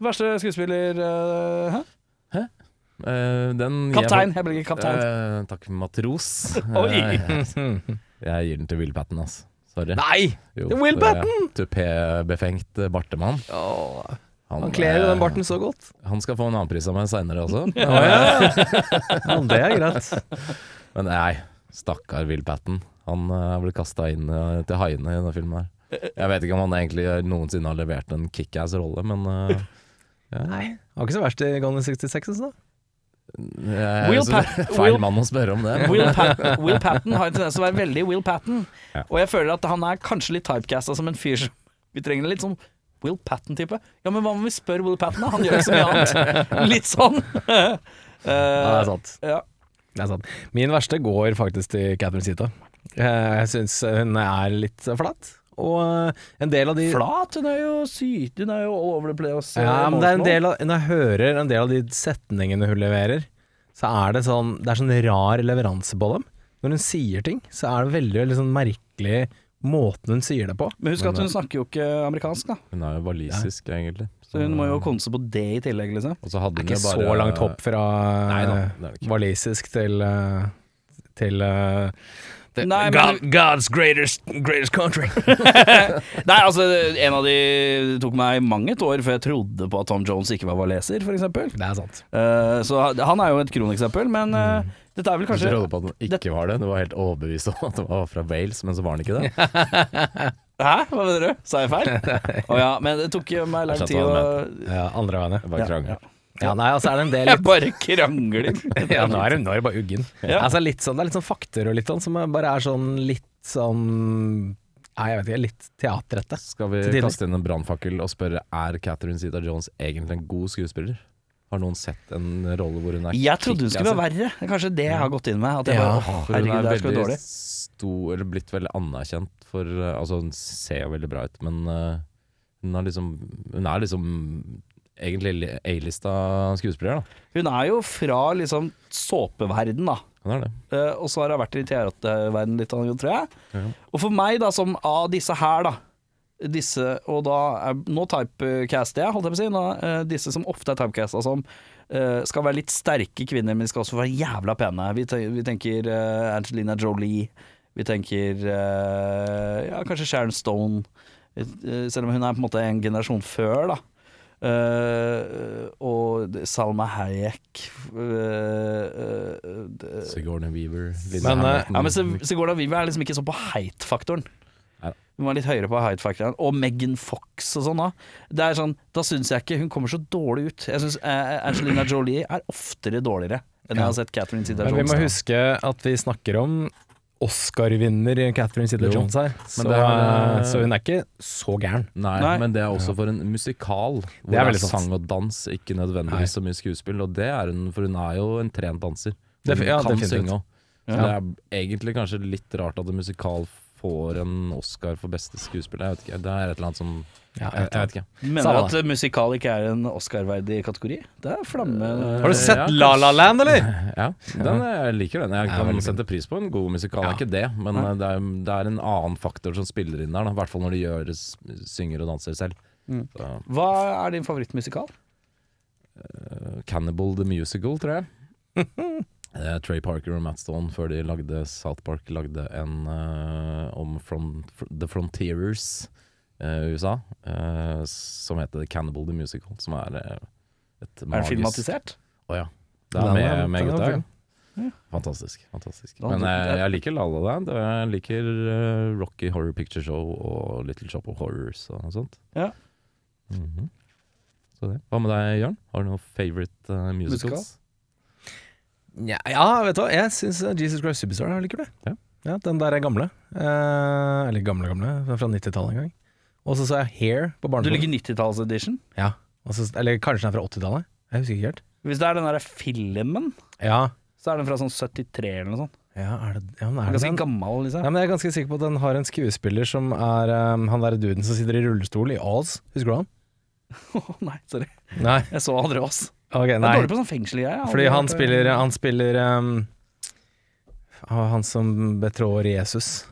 Verste skuespiller eh, hæ? eh, den gir jeg Kaptein. Jeg blir ikke kaptein. Eh, takk, matros. Oi. Eh, jeg gir den til Will Patten, altså. Sorry. Nei! Jo, Will Patten! Tupé-befengt bartemann. Åh, Han, han kler jo den eh, barten så godt. Han skal få en annen pris av meg seinere også. Ja. ja, det er greit. Men nei, stakkar Will Patten. Han uh, ble kasta inn uh, til haiene i denne filmen her. Jeg vet ikke om han egentlig noensinne har levert en kickass-rolle, men uh, ja. Nei, var ikke så verst i Gone in 66, da. Jeg, Will så, Pat- feil mann å spørre om det. Will, Pat Will Patton har en tendens til å være veldig Will Patton. Ja. Og jeg føler at han er kanskje litt typecasta som en fyr som Vi trenger en litt sånn Will Patton-type. Ja, men hva om vi spør Will Patton, da? Han gjør jo så mye annet. Litt sånn. Ja, det er sant. ja. Det er sant. Min verste går faktisk til Catherine Zeta. Eh, Jeg syns hun er litt flat. Og eh, en del av de Flat, hun er jo syt, hun er jo all over the place. eh, Ja, men det er en del av, Når jeg hører en del av de setningene hun leverer, så er det sånn Det er sånn rar leveranse på dem. Når hun sier ting, så er det veldig, veldig sånn merkelig måten hun sier det på. Men husk at Men, hun snakker jo ikke amerikansk, da. Hun er jo walisisk, egentlig. Så hun må jo konse på det i tillegg, liksom. Og så hadde Det er ikke bare så langt hopp fra eh, det det walisisk til eh, til eh, the- Nei, men- God's greatest, greatest country. Nei, altså, en av de Det tok meg mange et år før jeg trodde på at Tom Jones ikke var waleser, f.eks. det er sant. Uh, så han er jo et kroneksempel, men uh, dette er vel Du kanskje trodde på at den ikke var det? Du var helt overbevist om at den var fra Wales, men så var den ikke det? Hæ, hva mener du? Sa jeg feil? Å ja, men det tok jo meg lang tid å Ja, andre veien, ja. Det var Ja, krangel. ja. Nei, altså er det en del Jeg bare krangler. Ja, nå er det, nå er det bare uggen. Ja. Altså litt sånn, det er litt sånn fakter og litt sånn som bare er sånn litt sånn Nei, jeg vet ikke, litt teaterrette. Skal vi kaste inn en brannfakkel og spørre Er Catherine Zita Jones egentlig en god skuespiller? Har noen sett en rolle hvor hun er Jeg trodde hun skulle være verre. Det er kanskje det jeg har gått inn med. At jeg Ja, bare, åh, hun herregud, er det er så veldig dårlig. stor, eller blitt veldig anerkjent for uh, Altså, hun ser jo veldig bra ut, men uh, hun, er liksom, hun er liksom egentlig li- A-lista skuespiller, da. Hun er jo fra liksom såpeverden, da. Hun er det. Uh, og så har hun vært i teaterverden litt, tror jeg. Ja. Og for meg, da, som av disse her, da disse, og da er, Nå typecaster jeg, holdt jeg på å si. Nå, eh, disse som ofte er typecasta som eh, skal være litt sterke kvinner, men de skal også være jævla pene. Vi, te vi tenker eh, Angelina Jolie. Vi tenker eh, ja, kanskje Sharon Stone. Eh, selv om hun er på en måte en generasjon før, da. Eh, og Salma Hayek Sigourney Weaver. Men, ja, men Sigourney Weaver er liksom ikke sånn på heit-faktoren. Nei. Hun var litt høyere på heit-faktoren. Og Megan Fox og sånn da. Det er sånn, da syns jeg ikke hun kommer så dårlig ut. Jeg syns Angelina Jolie er oftere dårligere enn jeg har sett Catherine Men vi må huske at vi snakker om Oscar-vinner Catherine Jo, Zeta-Jones her. Så, det er, eh, så hun er ikke så gæren. Nei, Nei. men det er også for en musikal. Hvor Det det er er, veldig sant. sang og dans, ikke Nei. nødvendigvis så mye skuespill. Og det er hun, for hun er jo en trent danser. Hun Hun ja, kan synge òg. Ja. det er egentlig kanskje litt rart at en musikal får en Oscar for beste skuespiller. Jeg vet ikke, det er et eller annet som Ja, Jeg, jeg vet ikke. Mener Samme du at musikal ikke er en Oscar-verdig kategori? Det er flamme... Har du sett Ja, La La Land, eller? Ja, den, jeg liker den. Jeg kan sette pris på en god musikal, Ja. er ikke det. Men eh, det er, det er en annen faktor som spiller inn der, i hvert fall når de gjør, synger og danser selv. Mm. Hva er din favorittmusikal? Uh, Cannibal the Musical, tror jeg. Eh, Trey Parker og Matt Stone, før de lagde South Park, lagde en eh, om front, fr The Frontierers eh, i USA, eh, som heter Cannibal the Musical, som er et et Er den filmatisert? Å ja. Det er med, med er gutta. Ja. Fantastisk. fantastisk Men jeg, jeg liker La La Land, og jeg liker uh, Rocky Horror Picture Show og Little Shop of Horrors og sånt. Ja. Mhm. Så det. Hva med deg, Jørn? Har du noen favorite uh, musicals? Ja, ja, vet du hva. Jeg syns Jesus Christ Superstar er liker kul, jeg. Ja. den der er gamle. Eh, eller gamle, gamle. Fra 90-tallet en gang. Og så så jeg Hair på Du barneskolen. liker 90-tallsedition? Ja. Og så, eller kanskje den er fra 80-tallet? Jeg husker ikke helt. Hvis det er den der filmen, Ja, så er den fra sånn 73 eller noe sånt. ja er det, ja, men er det Ganske den? gammel, liksom. Ja, men jeg er ganske sikker på at den har en skuespiller som er um, han derre duden som sitter i rullestol i Oz. Husker du han? Å, nei, sorry. Nei. Jeg så aldri oss. Ok, Jeg er dårlig på sånn fengselsgreier. Fordi han spiller, han spiller um, Han som betrår Jesus.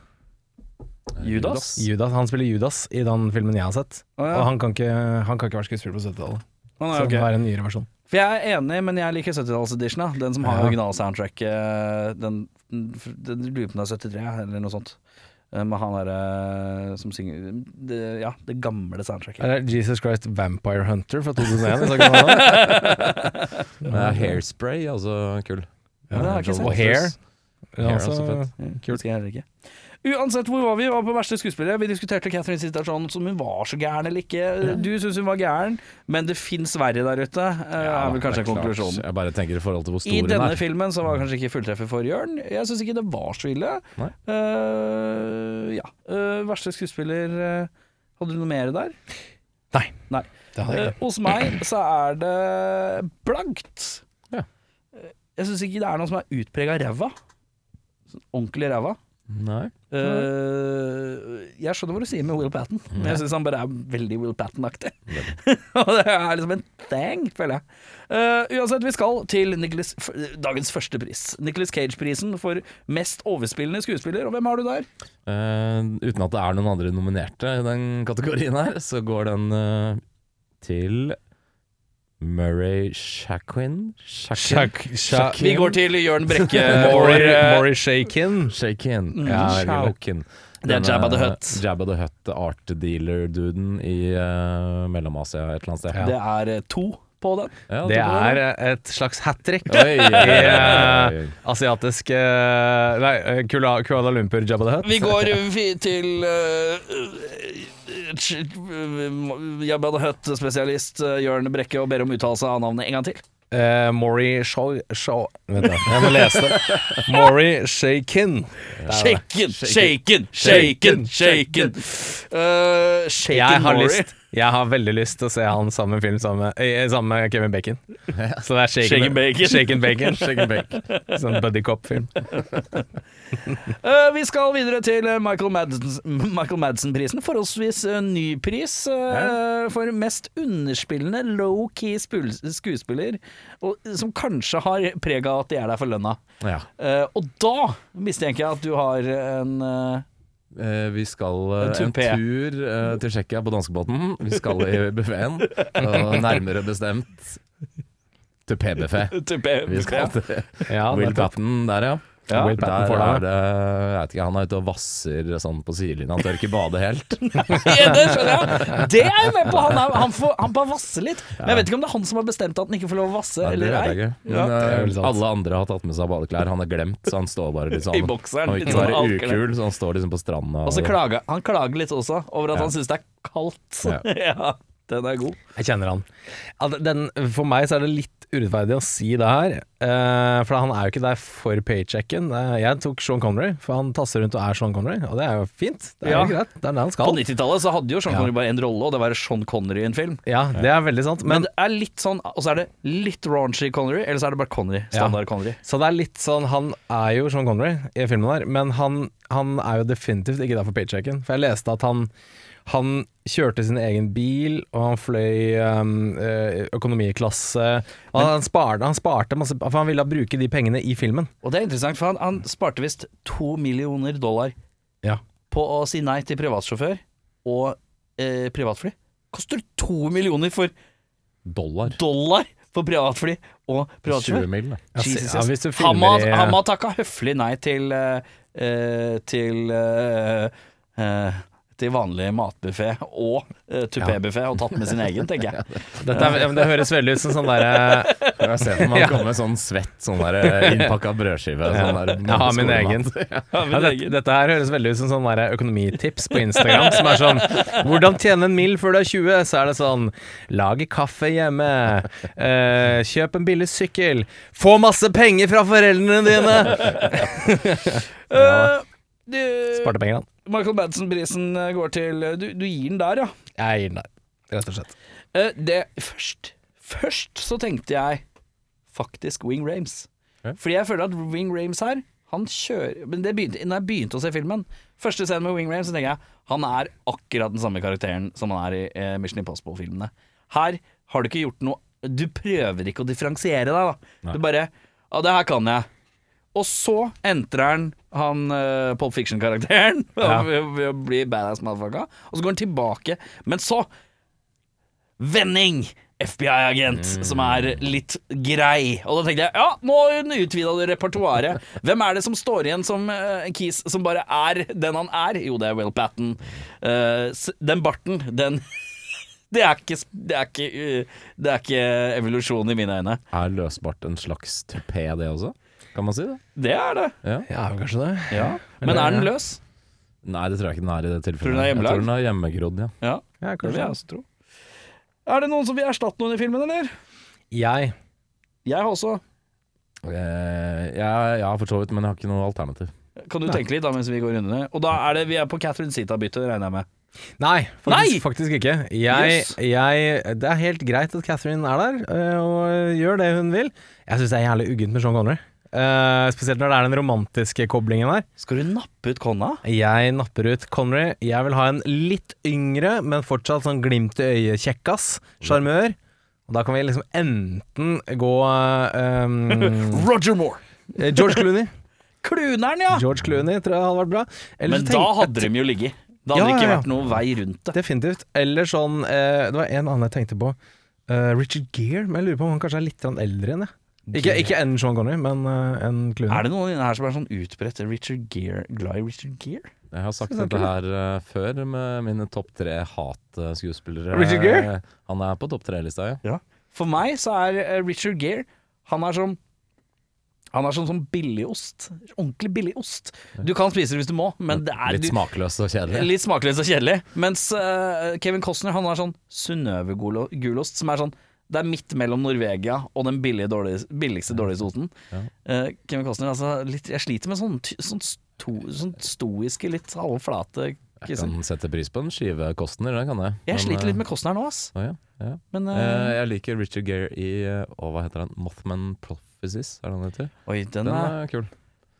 Judas? Judas. Han spiller Judas i den filmen jeg har sett. Oh, ja. Og han kan, ikke, han kan ikke være skuespiller på 70-tallet. Oh, nei, Så okay. det er en nyere versjon. For jeg er enig, men jeg liker 70-tallseditionen. Den som har Ja. original-soundtrack. eh, Den, den lurer på om det er 73, eller noe sånt. Eh, Med han derre som synger det, Ja, det gamle soundtracket. Er det Jesus Christ Vampire Hunter fra 2001? så kan man ha? Det er Hairspray, altså kul. Ja, det har ikke sett. Og Hair. Ja, Hair er altså, også fett. Ja, Kult. Skal jeg heller ikke. Uansett hvor var vi, var på verste skuespillere. Vi diskuterte Catherine Sitterson som hun var så gæren eller ikke. Du syns hun var gæren, men det fins verre der ute, ja, er vel kanskje er konklusjonen. Jeg bare tenker i forhold til hvor stor I denne er. filmen så var det kanskje ikke fulltreffer for Jørn. Jeg syns ikke det var så ille. Eh, ja. Uh, verste skuespiller uh, Hadde du noe mer der? Nei. Nei. Eh, hos meg så er det blankt. Ja. Eh, Jeg syns ikke det er noe som er utprega ræva. Sånn Ordentlig ræva. Nei. Uh, jeg skjønner hva du sier med Will Patten, men jeg syns han bare er veldig Will Patten-aktig. Og det er liksom en thing, føler jeg. Uh, uansett, vi skal til Nicholas, dagens første pris. Nicholas Cage-prisen for mest overspillende skuespiller. Og hvem har du der? Uh, uten at det er noen andre nominerte i den kategorien her, så går den til Murray Shaquin? Shak, shak, Vi går til Jørn Brekke. Murray eh, Shakin. Shakin. Ja, veldig. Shaukin. Det er Jabba the Hutt. Jabba the Hutt, art dealer-duden i uh, Mellom-Asia et eller annet sted. Det er eh, to på den. Ja, Det er eh, et slags hat trick. I, eh. Asiatisk uh, Nei, eh, Kuala, Kuala Lumpur Jabba the Hutt. Vi går til uh, Jabba the Hutt-spesialist uh, Jørn Brekke og ber om uttalelse av navnet en gang til. Uh, Maury Shaw... Shaw Vent, da. Jeg må lese det. Maury Shaken, Shaken, shaken, shaken, shaken. Uh, shaken Jeg har, Maury. lyst, jeg har veldig lyst til å se han sammen med film sammen med, eh, sammen med Kevin Bacon. Så det er Shaken, Shaken Bacon. Shaken Bacon. Shaken Bacon. Sånn buddy cop-film. Uh, vi skal videre til uh, Michael Madsen- Michael Madsen-prisen. Forholdsvis uh, ny pris uh, for mest underspillende low-key spul- skuespiller. Og, som kanskje har preg av at de er der for lønna. Ja. Uh, og da mistenker jeg at du har en uh, Eh, vi skal eh, En tur eh, til Tsjekkia på danskebåten. Vi skal i buffeen, og nærmere bestemt tupé-buffé. Vi skal til Ja, Will Patten der, ja. Ja, Will Patton der får er det. det Jeg vet ikke, han er ute og vasser sånn på sidelinja. Han tør ikke bade helt. Ja, det skjønner jeg. Det er jeg med på. Han, er, han, får, han bare vasser litt. Men jeg vet ikke om det er han som har bestemt at han ikke får lov å vasse. Nei, det eller vet jeg ei. ikke. Men eh, vel sant. alle andre har tatt med seg badeklær. Han har glemt, så han står bare litt sånn I bokseren, Og litt ikke sånn være halvkledd. ukul, så han står liksom på stranda. Og så klager han klager litt også over at han syns det er kaldt. Ja. Ja, den er god. Jeg kjenner han. Den, for meg så er det litt urettferdig å si det her, eh, for han er jo ikke der for paychecken. Eh, jeg tok Sean Connery, for han tasser rundt og er Sean Connery, og det er jo fint. Det er Ja. jo greit, det er det han På 90-tallet så hadde jo Sean Ja. Connery bare én rolle, og det var Sean Connery i en film. Ja, det er veldig sant. Men Men, det er litt sånn Og så er det litt raunchy Connery, eller så er det bare Connery. Standard Connery. så det er litt sånn Han er jo Sean Connery i filmen der, men han, han er jo definitivt ikke der for paychecken. For jeg leste at han han kjørte sin egen bil, og han fløy um, eh, økonomiklasse. Og han, sparte, han sparte masse For han ville bruke de pengene i filmen. Og det er interessant, for han, han sparte visst to millioner dollar Ja. på å si nei til privatsjåfør og eh, privatfly. Koster to millioner for Dollar. dollar for privatfly og 20 privatsjåfør? mil, da. Jesus, Ja, hvis du han, må, filmer i- han må ha takka høflig nei til eh, eh, Til uh, eh, til vanlig matbuffé og uh, tupébuffé og tatt med sin egen, tenker jeg. Dette er, ja, men det høres veldig ut som sånn derre Jeg ser for meg han kommer med sånn svett, sånn der innpakka brødskive. Sånn der Jeg har min egen. Ja, dette, dette her høres veldig ut som sånn derre økonomitips på Instagram, som er sånn Hvordan tjene en mill før du er 20? Så er det sånn Lage kaffe hjemme. Uh, kjøp en billig sykkel. Få masse penger fra foreldrene dine! ja. Sparte penger, han. Michael Madsen-prisen går til du, du gir den der, ja. Jeg gir den der, rett og slett. Uh, det, først, først så tenkte jeg faktisk Wing Rames. Okay. Fordi jeg føler at Wing Rames her Han kjører Men det begynte, når jeg begynte å se filmen Første scenen med Wing Rames, så tenker jeg han er akkurat den samme karakteren som han er i eh, Mission Impossible-filmene. Her har du ikke gjort noe Du prøver ikke å differensiere deg, da. Nei. Du bare Ja, det her kan jeg. Og så entrer han han uh, Pop Fiction-karakteren Ja. ved ved å bli badass motherfucker. Og så går han tilbake. Men så Vending! FBI-agent som er litt grei. Og da tenkte jeg ja, nå utvida du repertoaret. Hvem er det som står igjen som uh, en kis som bare er den han er? Jo, det er Will Patten. Uh, den barten, den Det er ikke, det er ikke, uh, det er ikke evolusjon i mine øyne. Er løsbart en slags tupé, det også? Kan man si det? Det er det. Ja. Ja, kanskje det. Ja. Men er den løs? Nei, det tror jeg ikke den er i det tilfellet. Tror du den er? Jeg tror den er hjemmegrodd, ja. Ja, Ja, det vil jeg også tro. Er det noen som vil erstatte noen i filmen, eller? Jeg Jeg har også. Eh, jeg, ja, for så vidt, men jeg har ikke noe alternativ. Kan du tenke litt da mens vi går rundene? Og da er det vi er på Catherine Zita-byttet, regner jeg med. Nei, faktisk, Nei! faktisk ikke. Jeg, Yes. jeg, det er helt greit at Catherine er der øh, og gjør det hun vil. Jeg syns det er jævlig uggent med Sean Connery. Eh, spesielt når det er den romantiske koblingen der. Skal du nappe ut Conna? Jeg napper ut Connery. Jeg vil ha en litt yngre, men fortsatt sånn glimt i øyet-kjekkas. Sjarmør. Og da kan vi liksom enten gå um, Roger Moore! George Clooney. Kluneren, ja! George Clooney tror jeg hadde vært bra. Eller Men da hadde de jo ligget. Da hadde Ja, ikke ja, ja. vært noen vei rundt det. Definitivt. Eller sånn uh, Det var en annen jeg tenkte på. Uh, Richard Gere, men jeg lurer på om han kanskje er litt eldre enn jeg. Ikke, ikke en Sean Connery, men uh, en Clooney. Er det noen her som er sånn utbredt Richard Gere, glad i Richard Gere? Jeg har sagt dette her uh, før med mine topp tre hat-skuespillere. Richard Gere? Han er på topp tre-lista, ja. For meg så er eh, Richard Gere Han er som Han er sånn som billigost. Ordentlig billig ost. Du kan spise det hvis du må, men det er Litt du, smakløs og kjedelig. litt smakløs og kjedelig. Mens uh, Kevin Costner han har sånn Synnøve-gulost, som er sånn det er midt mellom Norvegia og den billige, dårlige, billigste dårligste osten. Ja. Uh, Kevin Costner, altså litt, Jeg sliter med sånn, sånn, sto, sånn stoiske, litt halvflate Jeg kan sette pris på en skive Costner, det kan jeg. Jeg Men, sliter eh, litt med Costner nå, ass. Oh, ja, ja. Men uh, uh, jeg liker Richard Gere i eh, Å, hva heter han? Mothman Prophecies, er det han heter? Oi, den Den er, er kul.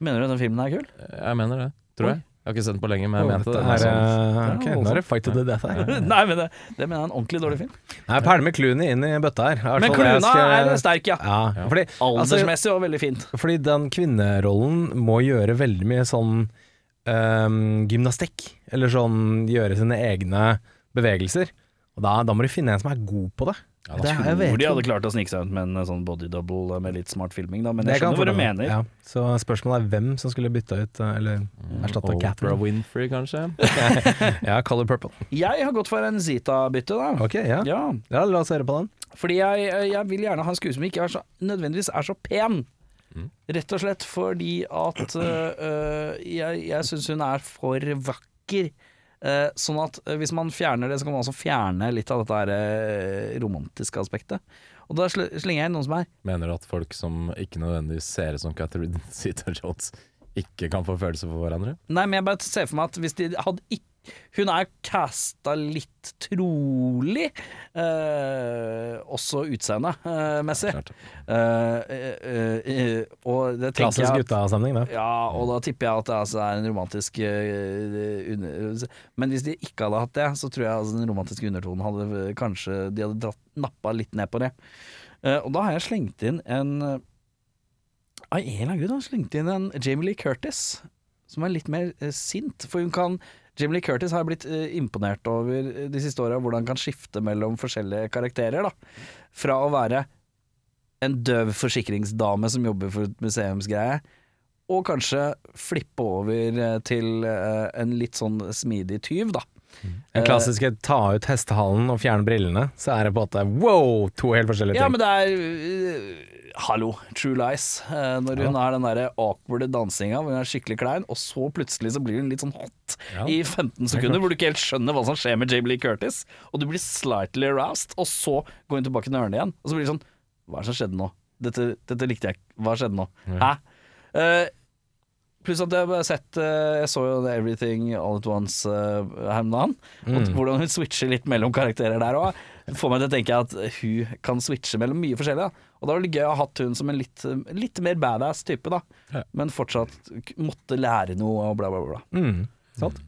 Mener du den filmen er kul? Jeg mener det, tror Oi. jeg. Har ikke sett den på lenge, men jeg mente det. er, Sånn. eh, nå er det fight to the death her. Nei, men det, det mener jeg er en ordentlig dårlig film. Nei, pælme med Clooney inn i bøtta her. I Men fall jeg Kluna skal- er sterk, ja. Ja, fordi, altså, Aldersmessig og veldig fint. fordi den kvinnerollen må gjøre veldig mye sånn um, gymnastikk. Eller sånn gjøre sine egne bevegelser. Og da, da må du finne en som er god på det. Ja, det jeg tror de hadde klart å snike seg ut med en sånn body double med litt smart filming, da. Men jeg skjønner hva du mener. Ja, så spørsmålet er hvem som skulle bytta ut, eh, eller erstatta mm, Catherine. Winfrey, kanskje? Ja, Color Purple. Jeg har gått for en Zita-bytte, da. Ok, ja. Ja, ja. La oss høre på den. fordi jeg, jeg vil gjerne ha en skuespiller som ikke er så, nødvendigvis er så pen. Rett og slett fordi at øh, øh, jeg, jeg syns hun er for vakker. Eh, sånn at eh, hvis man fjerner det, så kan man også fjerne litt av dette her, eh, romantiske aspektet. Og da sl slenger jeg inn noen som er Mener du at folk som ikke nødvendigvis ser ut som Catherine Zeta-Jones, ikke kan få følelser for hverandre? Nei, men jeg bare ser for meg at hvis de hadde ikke Hun er casta litt trolig, eh, også utseendemessig. Klart. Eh, eh, eh, og det tenker Klassisk jeg at, guttastemning, det. Ja, og da tipper jeg at det altså er en romantisk uh, under... Men hvis de ikke hadde hatt det, så tror jeg altså den romantiske undertonen hadde eh, kanskje De hadde dratt, nappa litt ned på det. Eh, og da har jeg slengt inn en eh, Av en eller annen grunn har jeg slengt inn en Jamie Lee Curtis, som er litt mer eh, sint. For hun kan Jamie Lee Curtis har jeg blitt eh, imponert over eh, de siste åra, hvordan han kan skifte mellom forskjellige karakterer. da Fra å være en døv forsikringsdame som jobber for et museumsgreie, og kanskje flippe over eh, til en litt sånn smidig tyv, da. Den klassiske ta ut hestehalen og fjerne brillene, så er det på en måte wow, to helt forskjellige ting. Ja, men det er uh, Hallo, True Lies. Uh, når hun er den der awkward dansinga hvor hun er skikkelig klein, og så plutselig så blir hun litt sånn hot Ja. i 15 sekunder, hvor du ikke helt skjønner hva som skjer med Jamie Lee Curtis, og du blir slightly aroused, og så går hun tilbake til ørene igjen, og så blir det sånn Hva er det som skjedde nå? Dette, dette likte jeg ikke. Hva skjedde nå? Hæ? Eh, Pluss at jeg har sett eh, Jeg så jo The Everything All At Once eh, her om dagen. Mm. Hvordan hun switcher litt mellom karakterer der òg. Får meg til å tenke at hun kan switche mellom mye forskjellig. Da. Og da var det gøy å ha hatt hun som en litt, litt mer badass type, da. Ja. Men fortsatt måtte lære noe og bla, bla, bla. Mm. Sant?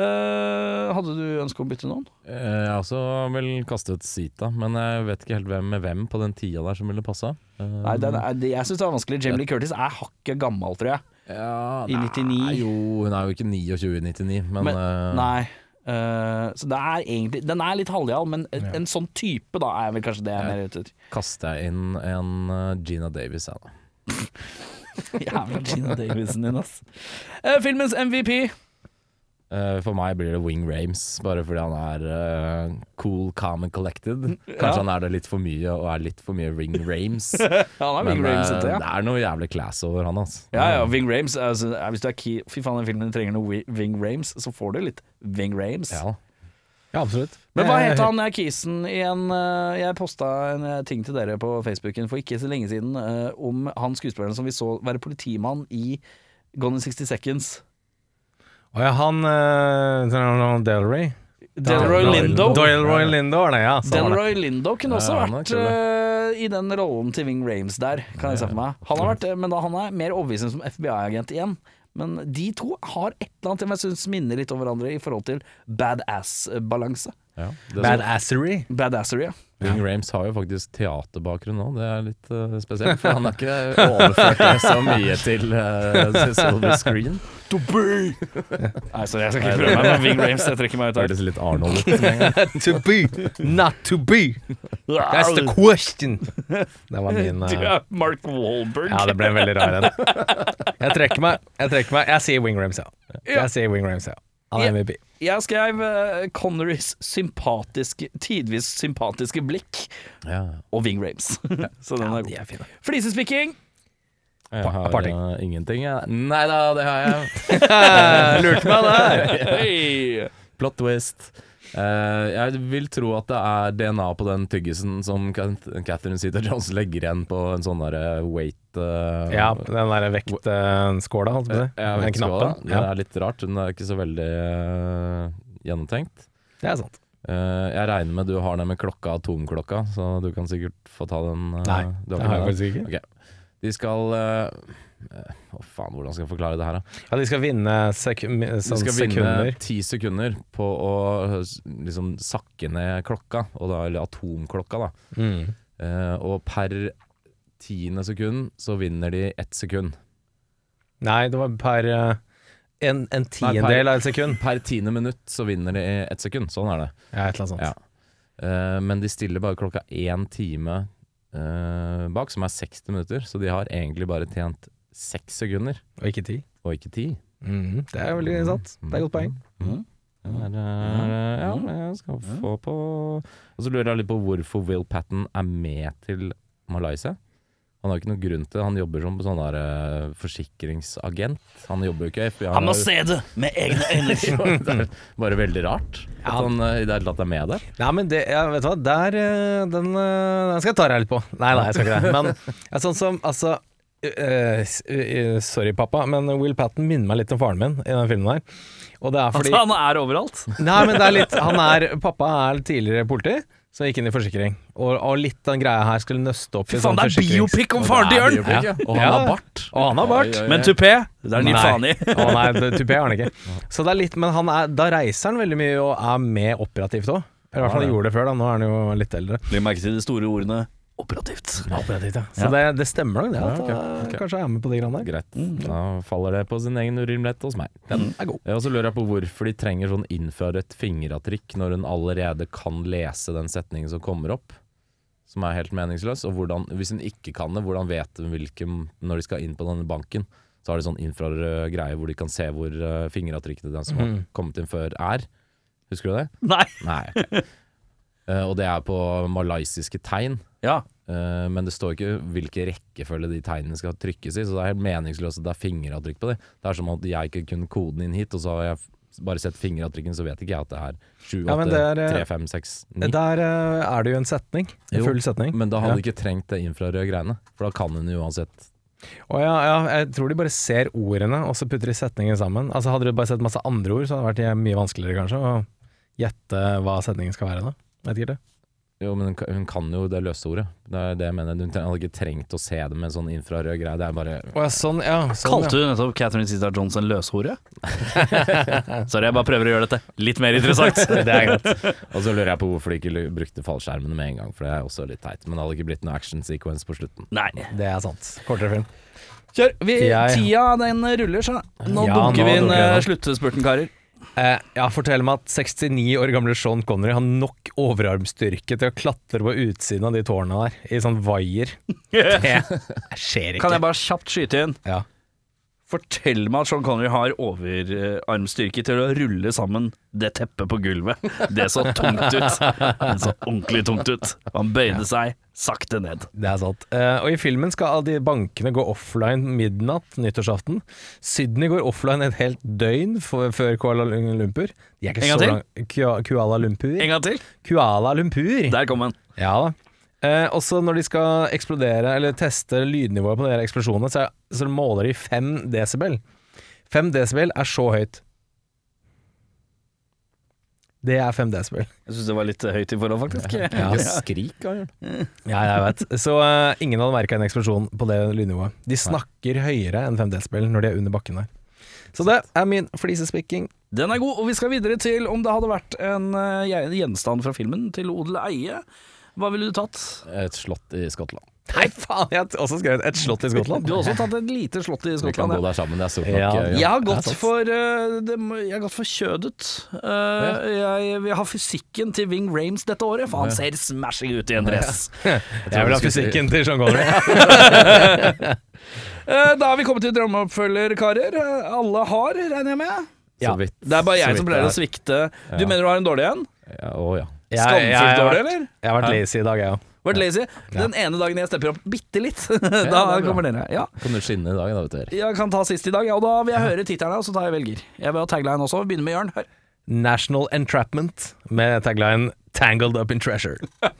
Uh, hadde du ønske om å bytte noen? Jeg har også vel kastet Sita, men jeg vet ikke helt hvem med hvem på den tida der som ville passa. Nei, den er, jeg syns det var vanskelig. Jamie Lee Curtis er hakket gammel, tror jeg. Ja, I 99. Nei, jo, hun er jo ikke 29 i 99, men, Men- uh... Nei. Uh, så det er egentlig Den er litt halvjal, men en, en sånn type, da, er vel kanskje det jeg er mer ute etter. kaster jeg inn en eh, Gina Davis, jeg, da. Jævla Gina Davisen din, ass. Eh, filmens MVP. Eh, For meg blir det Wing Rames, bare fordi han er uh, cool, calm and collected. Kanskje Ja. han er det litt for mye, og er litt for mye Wing Rames. Men Rames, eh, vet ja. det er noe jævlig class over han, altså. Ja, ja, Wing Rames. Altså, hvis du er key Fy faen, den filmen trenger noe Wing Rames, så får du litt Wing Rames. Ja. Ja, absolutt. Men hva het han kisen igjen? Jeg posta en ting til dere på Facebooken for ikke så lenge siden om han skuespilleren som vi så være politimann i Gone in 60 Seconds. Å ja, han uh, Delroy. Delroy Lindo. Delroy Lindo var det, ja. Delroy Lindo kunne også Ja, vært eh, i den rollen til Wing Rames der, kan jeg se for meg. Han har vært, men da han er mer overbevisende som FBI-agent igjen. Men de to har et eller annet jeg syns minner litt om hverandre i forhold til badass-balanse. Ja. Er Badassery. Badassery, ja. Wing Rames har jo faktisk teaterbakgrunn nå, det er litt uh, spesielt. For han har ikke overført det så mye til uh, silver screen. Nei, sorry, jeg skal ikke prøve meg med Ving Rames. Jeg trekker meg ut her. Hørtes litt Arnold ut. to be, not to be. That's the question. Det var min uh, Mark Wahlberg. Ja, det ble en veldig rar en. Jeg trekker meg. Jeg trekker meg Jeg sier Wing Rames, ja. Jeg sier Wing Rames, ja. Han er MVP. Jeg skrev uh, Connerys sympatiske, tidvis sympatiske blikk Ja. og Ving Rames. Så den er god. er fine. Flisespikking. Jeg har eh, ingenting, jeg. Nei da, det har jeg. Lurte meg der. Plot twist. Eh, jeg vil tro at det er DNA på den tyggisen som Catherine Zeta-Jones legger igjen på en sånn derre weight eh, Ja, den der vektskåla, holdt jeg på å si. Den knappen. Det er litt rart. Den er ikke så veldig eh, gjennomtenkt. det er sant. Eh, jeg regner med du har den med klokka, atomklokka, så du kan sikkert få ta den. eh, Nei, det har jeg faktisk ikke. Okay. Ok. De skal eh, eh, Å faen, hvordan skal jeg forklare det her, da? Ja, de skal vinne sek sånn De skal skal vinne ti sekunder på å liksom sakke ned klokka, da, eller atomklokka, da. Mm. Uh, og per tiende sekund så vinner de ett sekund. Nei, det var per uh, en, en tiendedel av et sekund. Per tiende minutt så vinner de ett sekund. Sånn er det. Ja, et eller annet sånt. Ja. Uh, men de stiller bare klokka én time eh, bak, som er 60 minutter, så de har egentlig bare tjent seks sekunder, Og ikke ti. og ikke ti. Mhm, Det er veldig sant. Det er et godt poeng. Mm. Det er, eh, ja, jeg skal få på Og så lurer jeg litt på hvorfor Will Patten er med til Malaysia. Han har ikke noen grunn til det. Han jobber som sånn der uh, forsikringsagent. Han jobber jo ikke FBI. Han må se det med egne øyne. det er bare veldig rart at han eh, i det hele tatt er med der. Nei, men det, ja, vet du hva, der eh, den, den skal jeg ta deg litt på. Nei, nei, jeg skal ikke det. Men ja, sånn som, altså eh, eh, Sorry, pappa, men Will Patten minner meg litt om faren min i den filmen her. Og det er fordi Altså, han er overalt. Nei, men det er litt Han er Pappa er tidligere politi, så gikk inn i forsikring. Og, og litt den greia her skulle nøste opp Fy i faen, sånn det er biopic om faren til Jørn! ja. Og han har bart. Og han har bart. Men tupé, det er ny Nei. faen i. Å nei, tupé har han ikke. Så det er litt, men han er, da reiser han veldig mye og er med operativt òg. Eller i hvert fall han gjorde det før, da. Nå er han jo litt eldre. Legg merke til de store ordene operativt. Operativt, ja. Så Ja. det, det stemmer nok, det. At Ja, okay. han ok. kanskje er med på de greiene der. Greit. Da faller det på sin egen urimelighet hos meg. Den er god. Og så lurer jeg på hvorfor de trenger sånn innføret fingeravtrykk når hun allerede kan lese den setningen som kommer opp, som er helt meningsløs. Og hvordan, hvis hun ikke kan det, hvordan vet hun hvilken Når de skal inn på denne banken, så har de sånn infrarød greie hvor de kan se hvor uh, fingeravtrykkene til den som har Mhm. kommet inn før, er. Husker du det? Nei. Nei. Eh, og det er på malaysiske tegn. Ja. Eh, men det står ikke hvilken rekkefølge de tegnene skal trykkes i, så det er helt meningsløst at det er fingeravtrykk på det. Det er som at jeg ikke kunne koden inn hit, og så har jeg bare sett fingeravtrykken, så vet ikke jeg at det er 7, 8, ja, er, eh, 3, 5, 6, 9. Der eh, er det jo en setning. En Jo, full setning. Men da hadde Ja. du ikke trengt det infrarøde greiene, for da kan hun uansett å ja, ja, jeg tror de bare ser ordene, og så putter de setningen sammen. Altså Hadde du bare sett masse andre ord, så hadde det vært mye vanskeligere kanskje å gjette hva setningen skal være da. Vet ikke det. Jo, men hun, kan- hun kan jo det løse ordet. Det er det jeg mener. Hun hadde ikke trengt å se det med en sånn infrarød greie. Det er bare oh, ja, sånn, ja. Sånn, Kalte du nettopp Catherine Zeta Jones en løshore? Sorry, jeg bare prøver å gjøre dette litt mer interessant. Det er greit. Og så lurer jeg på hvorfor de ikke brukte fallskjermene med en gang, for det er også litt teit. Men det hadde ikke blitt noe action sequence på slutten. Nei. Det er sant. Kortere film. Kjør. Vi, Tida den ruller, så nå Ja, dunker nå vi inn eh, sluttspurten, karer. Eh, ja, fortell meg at 69 år gamle Sean Connery har nok overarmstyrke til å klatre på utsiden av de tårna der, i sånn vaier. Det skjer ikke. Kan jeg bare kjapt skyte inn? Ja. Fortell meg at Sean Connery har overarmstyrke til å rulle sammen det teppet på gulvet. Det så tungt ut. Det så ordentlig tungt ut. Han bøyde seg sakte ned. Det er sant. Eh, og i filmen skal alle de bankene gå offline midnatt nyttårsaften. Sydney går offline et helt døgn for, før Kuala Lumpur. De er ikke En gang så til? lang- Kuala Lumpur? En gang til. Kuala Lumpur. Der kom han. Ja da. Eh, også når de skal eksplodere, eller teste lydnivået på de eksplosjonene, så, så måler de 5 desibel. 5 desibel er så høyt. Det er 5 desibel. Jeg syns det var litt høyt i forhold, faktisk. Ja. Skrik. Ja, jeg vet. Så eh, ingen hadde merka en eksplosjon på det lydnivået. De snakker høyere enn 5 desibel når de er under bakken der. Så det er min flisespikking. Den er god, og vi skal videre til om det hadde vært en uh, gjenstand fra filmen til odel eie. Hva ville du tatt? Et slott i Skottland. Nei, faen! Jeg har også skrevet et slott i Skottland. Du har også tatt et lite slott i Skottland. Vi kan gå bo der sammen, det er stort nok. Ja. Jeg har gått for eh, Jeg har gått for kjødet. Eh, jeg vil ha fysikken til Wing Rames dette året, for han ser smashing ut i en dress. Jeg vil ha fysikken til Sean Connery. Eh, da har vi kommet til drømmeoppfølger, karer. Eh, Alle har, regner jeg med. Ja. Det er bare jeg som pleier å svikte. Du mener du har en dårlig en? Ja, å ja. Skamfullt dårlig, eller? Jeg har vært lazy i dag, jeg òg. Vært lazy? Den ene dagen jeg stepper opp bitte litt, da kommer dere. Ja. Kan du skinne i dag, da, vet du. Jeg kan ta sist i dag, ja, og da vil jeg høre tittelen, og så tar jeg velger. Jeg vil ha tagline også. Begynner med Jørn. Hør. National Entrapment med tagline 'Tangled Up in Treasure'.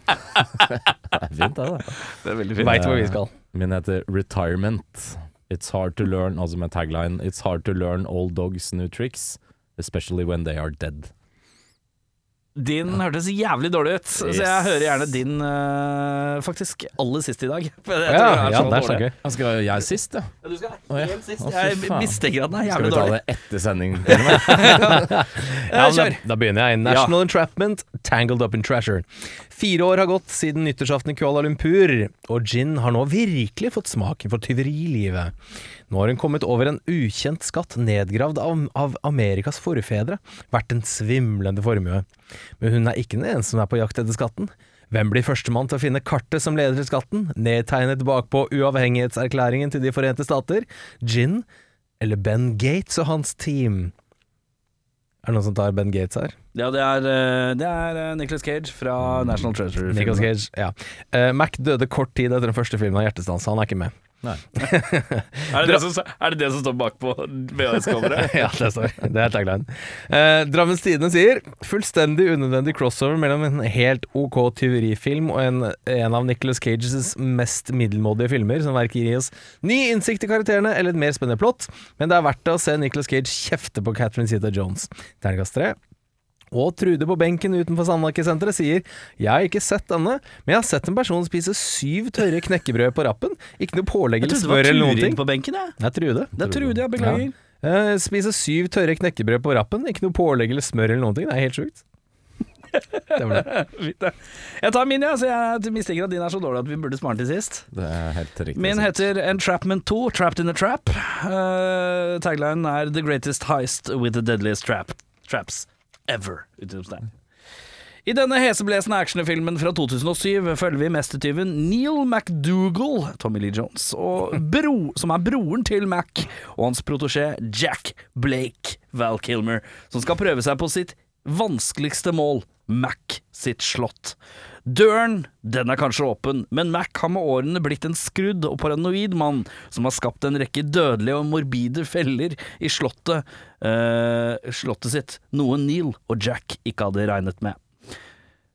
Det er fint, da, da. Det er veldig Veit hvor vi skal. Min heter Retirement. It's hard to learn, altså med tagline It's hard to learn old dogs new tricks, especially when they are dead. Din hørtes jævlig dårlig ut, så jeg hører gjerne din uh, faktisk aller sist i dag. For jeg Ja, ja, det er så gøy. Da skal jeg sist, ja. Ja, Du skal ja. helt sist. Å, Jeg mistenker at den er jævlig dårlig. Skal vi ta det etter sending? Ja, men da, da begynner jeg. National Entrapment, Tangled Up in Treasure. Fire år har gått siden nyttårsaften i Kuala Lumpur, og Jin har nå virkelig fått smaken for tyverilivet. Nå har hun kommet over en ukjent skatt nedgravd av, av Amerikas forfedre, verdt en svimlende formue. Men hun er ikke den eneste som er på jakt etter skatten. Hvem blir førstemann til å finne kartet som leder til skatten, nedtegnet bakpå uavhengighetserklæringen til De forente stater? Jin eller Ben Gates og hans team? Er det noen som tar Ben Gates her? Ja, det er, øh, det er Nicholas Nicolas Cage fra National Treasure. Nicolas Cage, ja. Eh, Mac døde kort tid etter den første filmen av Hjertestans, så han er ikke med. Nei. Er det det som, er det, det som står bakpå VHS-coveret? ja, det står. Det er tagline. Eh, Drammens Tidende sier fullstendig unødvendig crossover mellom en helt ok tyverifilm og en, en av Nicolas Cages mest middelmådige filmer, som verken gir oss ny innsikt i karakterene eller et mer spennende plott, men det er verdt det å se Nicolas Cage kjefte på Catherine Zeta Jones. Terningkast tre. Og Trude på benken utenfor Sandhakkesenteret sier Jeg har ikke sett denne, men jeg har sett en person spise syv tørre knekkebrød på rappen. Ikke noe pålegg smør eller trodde det var smør eller noen Turid ting. på benken, jeg. Det er Trude. Det er Trude, ja. Beklager. Eh, spise syv tørre knekkebrød på rappen. Ikke noe pålegg eller smør eller noen ting. Det er helt sjukt. Det var det. Jeg tar min, ja, så jeg mistenker at din er så dårlig at vi burde spare til sist. Det er helt riktig. Min heter Entrapment 2, Trapped in a Trap. Uh, taglinen er The greatest heist with the deadliest trap, traps ever. I denne heseblesende actionfilmen fra 2007 følger vi mestertyven Neil McDougal, Tommy Lee Jones, bro, som er broren til Mac, og hans protosjé Jack Blake Val Kilmer, som skal prøve seg på sitt vanskeligste mål, Mac sitt slott. Døren, den er kanskje åpen, men Mac har med årene blitt en skrudd og paranoid mann som har skapt en rekke dødelige og morbide feller i slottet, eh, slottet sitt, noe Neil og Jack ikke hadde regnet med.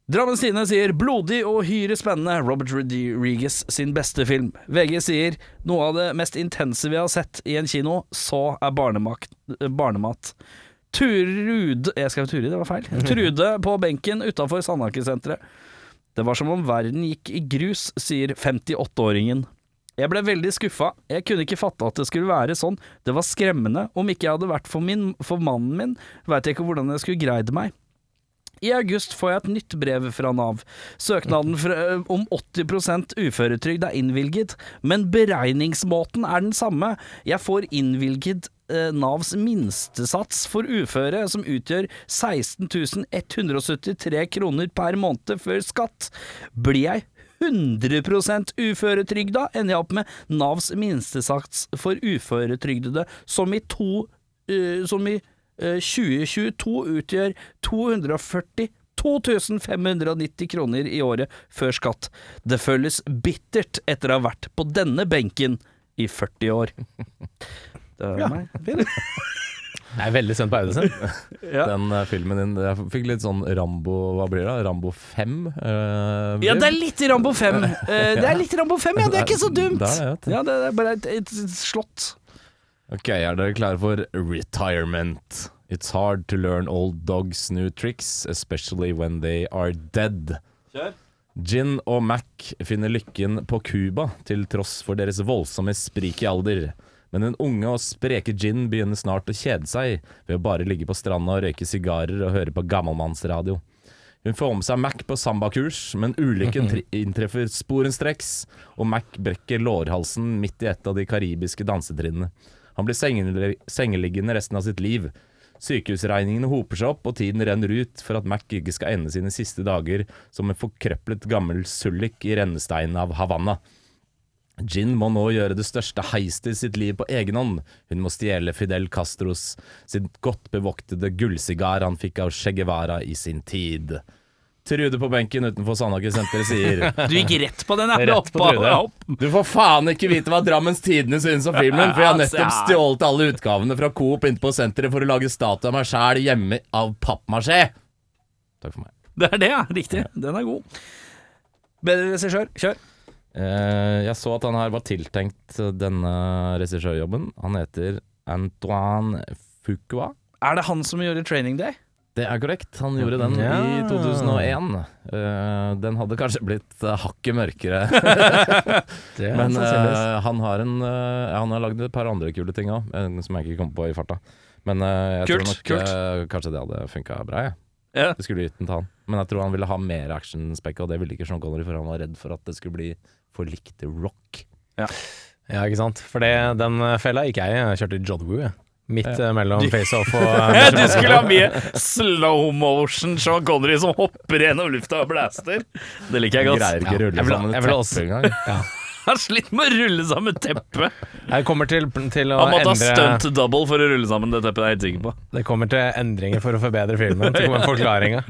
Drammens Tine sier 'blodig og hyre spennende'. Robert Rodriguez sin beste film. VG sier 'noe av det mest intense vi har sett i en kino'. Så er barnemak barnemat. Trude Jeg skrev Turid, det var feil. Trude på benken utafor Sandaker-senteret. Det var som om verden gikk i grus, sier 58-åringen. Jeg ble veldig skuffa. Jeg kunne ikke fatte at det skulle være sånn. Det var skremmende. Om ikke jeg hadde vært for, min, for mannen min, veit jeg ikke hvordan jeg skulle greid meg. I august får jeg et nytt brev fra Nav. Søknaden fra, om 80 uføretrygd er innvilget, men beregningsmåten er den samme. Jeg får innvilget eh, Navs minstesats for uføre, som utgjør 16 173 kroner per måned før skatt. Blir jeg 100% uføretrygda, ender jeg opp med Navs minstesats for uføretrygdede, som i, to, uh, som i eh, 2022 utgjør 240 2590 kroner i året før skatt. Det føles bittert etter å ha vært på denne benken i 40 år. Det er meg. Jeg er veldig spent på Audisen. Ja. Den uh, filmen din Jeg fikk litt sånn Rambo Hva blir det? Rambo 5? Uh, Ja, det er litt Rambo 5. Uh, det er litt Rambo 5, ja. Det er ikke så dumt. Det er. Ja, det er bare et, et slott. Ok, er dere klare for retirement? It's hard to learn old dogs new tricks, especially when they are dead. Kjør. Gin og Mac finner lykken på Cuba, til tross for deres voldsomme sprik i alder. Men den unge og spreke Gin begynner snart å kjede seg ved å bare ligge på stranda og røyke sigarer og høre på gammelmannsradio. Hun får med seg Mac på sambakurs, men ulykken tri- inntreffer sporenstreks, og Mac brekker lårhalsen midt i et av de karibiske dansetrinnene. Han blir sengeliggende resten av sitt liv. Sykehusregningene hoper seg opp, og tiden renner ut for at Mac ikke skal ende sine siste dager som en forkrøplet gammel sullik i rennesteinen av Havanna. Gin må nå gjøre det største heistet i sitt liv på egen hånd. Hun må stjele Fidel Castros sitt godt bevoktede gullsigar han fikk av Che Guevara i sin tid. Trude på benken utenfor Sandhagen senteret sier Du gikk rett på den, ja. Rett på Trude. Du får faen ikke vite hva Drammens Tidende synes om filmen, for jeg har nettopp Ja. stjålet alle utgavene fra Coop inne på senteret for å lage statue av meg sjæl hjemme av pappmasjé. Takk for meg. Det er det, ja. Riktig. Den er god. Bedre regissør. Kjør. Eh, jeg så at han her var tiltenkt denne regissørjobben. Han heter Antoine Fuqua. Er det han som gjorde Training Day? Det er korrekt. Han gjorde den Ja. i 2001. Uh, den hadde kanskje blitt uh, hakket mørkere. Er Men eh, han har en uh, Han har lagd et par andre kule ting òg, som jeg ikke kom på i farta. Men eh, jeg Kult, tror nok kult. eh, kanskje det hadde funka bra. Ja. Det skulle gitt den til han. Men jeg tror han ville ha mer actionspekk, og det ville ikke Sean Connery, for han var redd for at det skulle bli for likt rock. Ja, ikke sant. For det, den fella gikk jeg i. Jeg kjørte John Woo, jeg. Midt ja. mellom face-off og eh, Du skulle ha mye slow motion Sean Connery som hopper gjennom lufta og blaster. Det liker jeg godt. greier ikke Ja, rulle ja. sammen teppet. et teppe engang. Han sliter med å rulle sammen teppet. Jeg kommer til, til å Han måtte ha stunt double for å rulle sammen det teppet, det er jeg helt sikker på. Det kommer til endringer for å forbedre filmen. Så kommer forklaringa.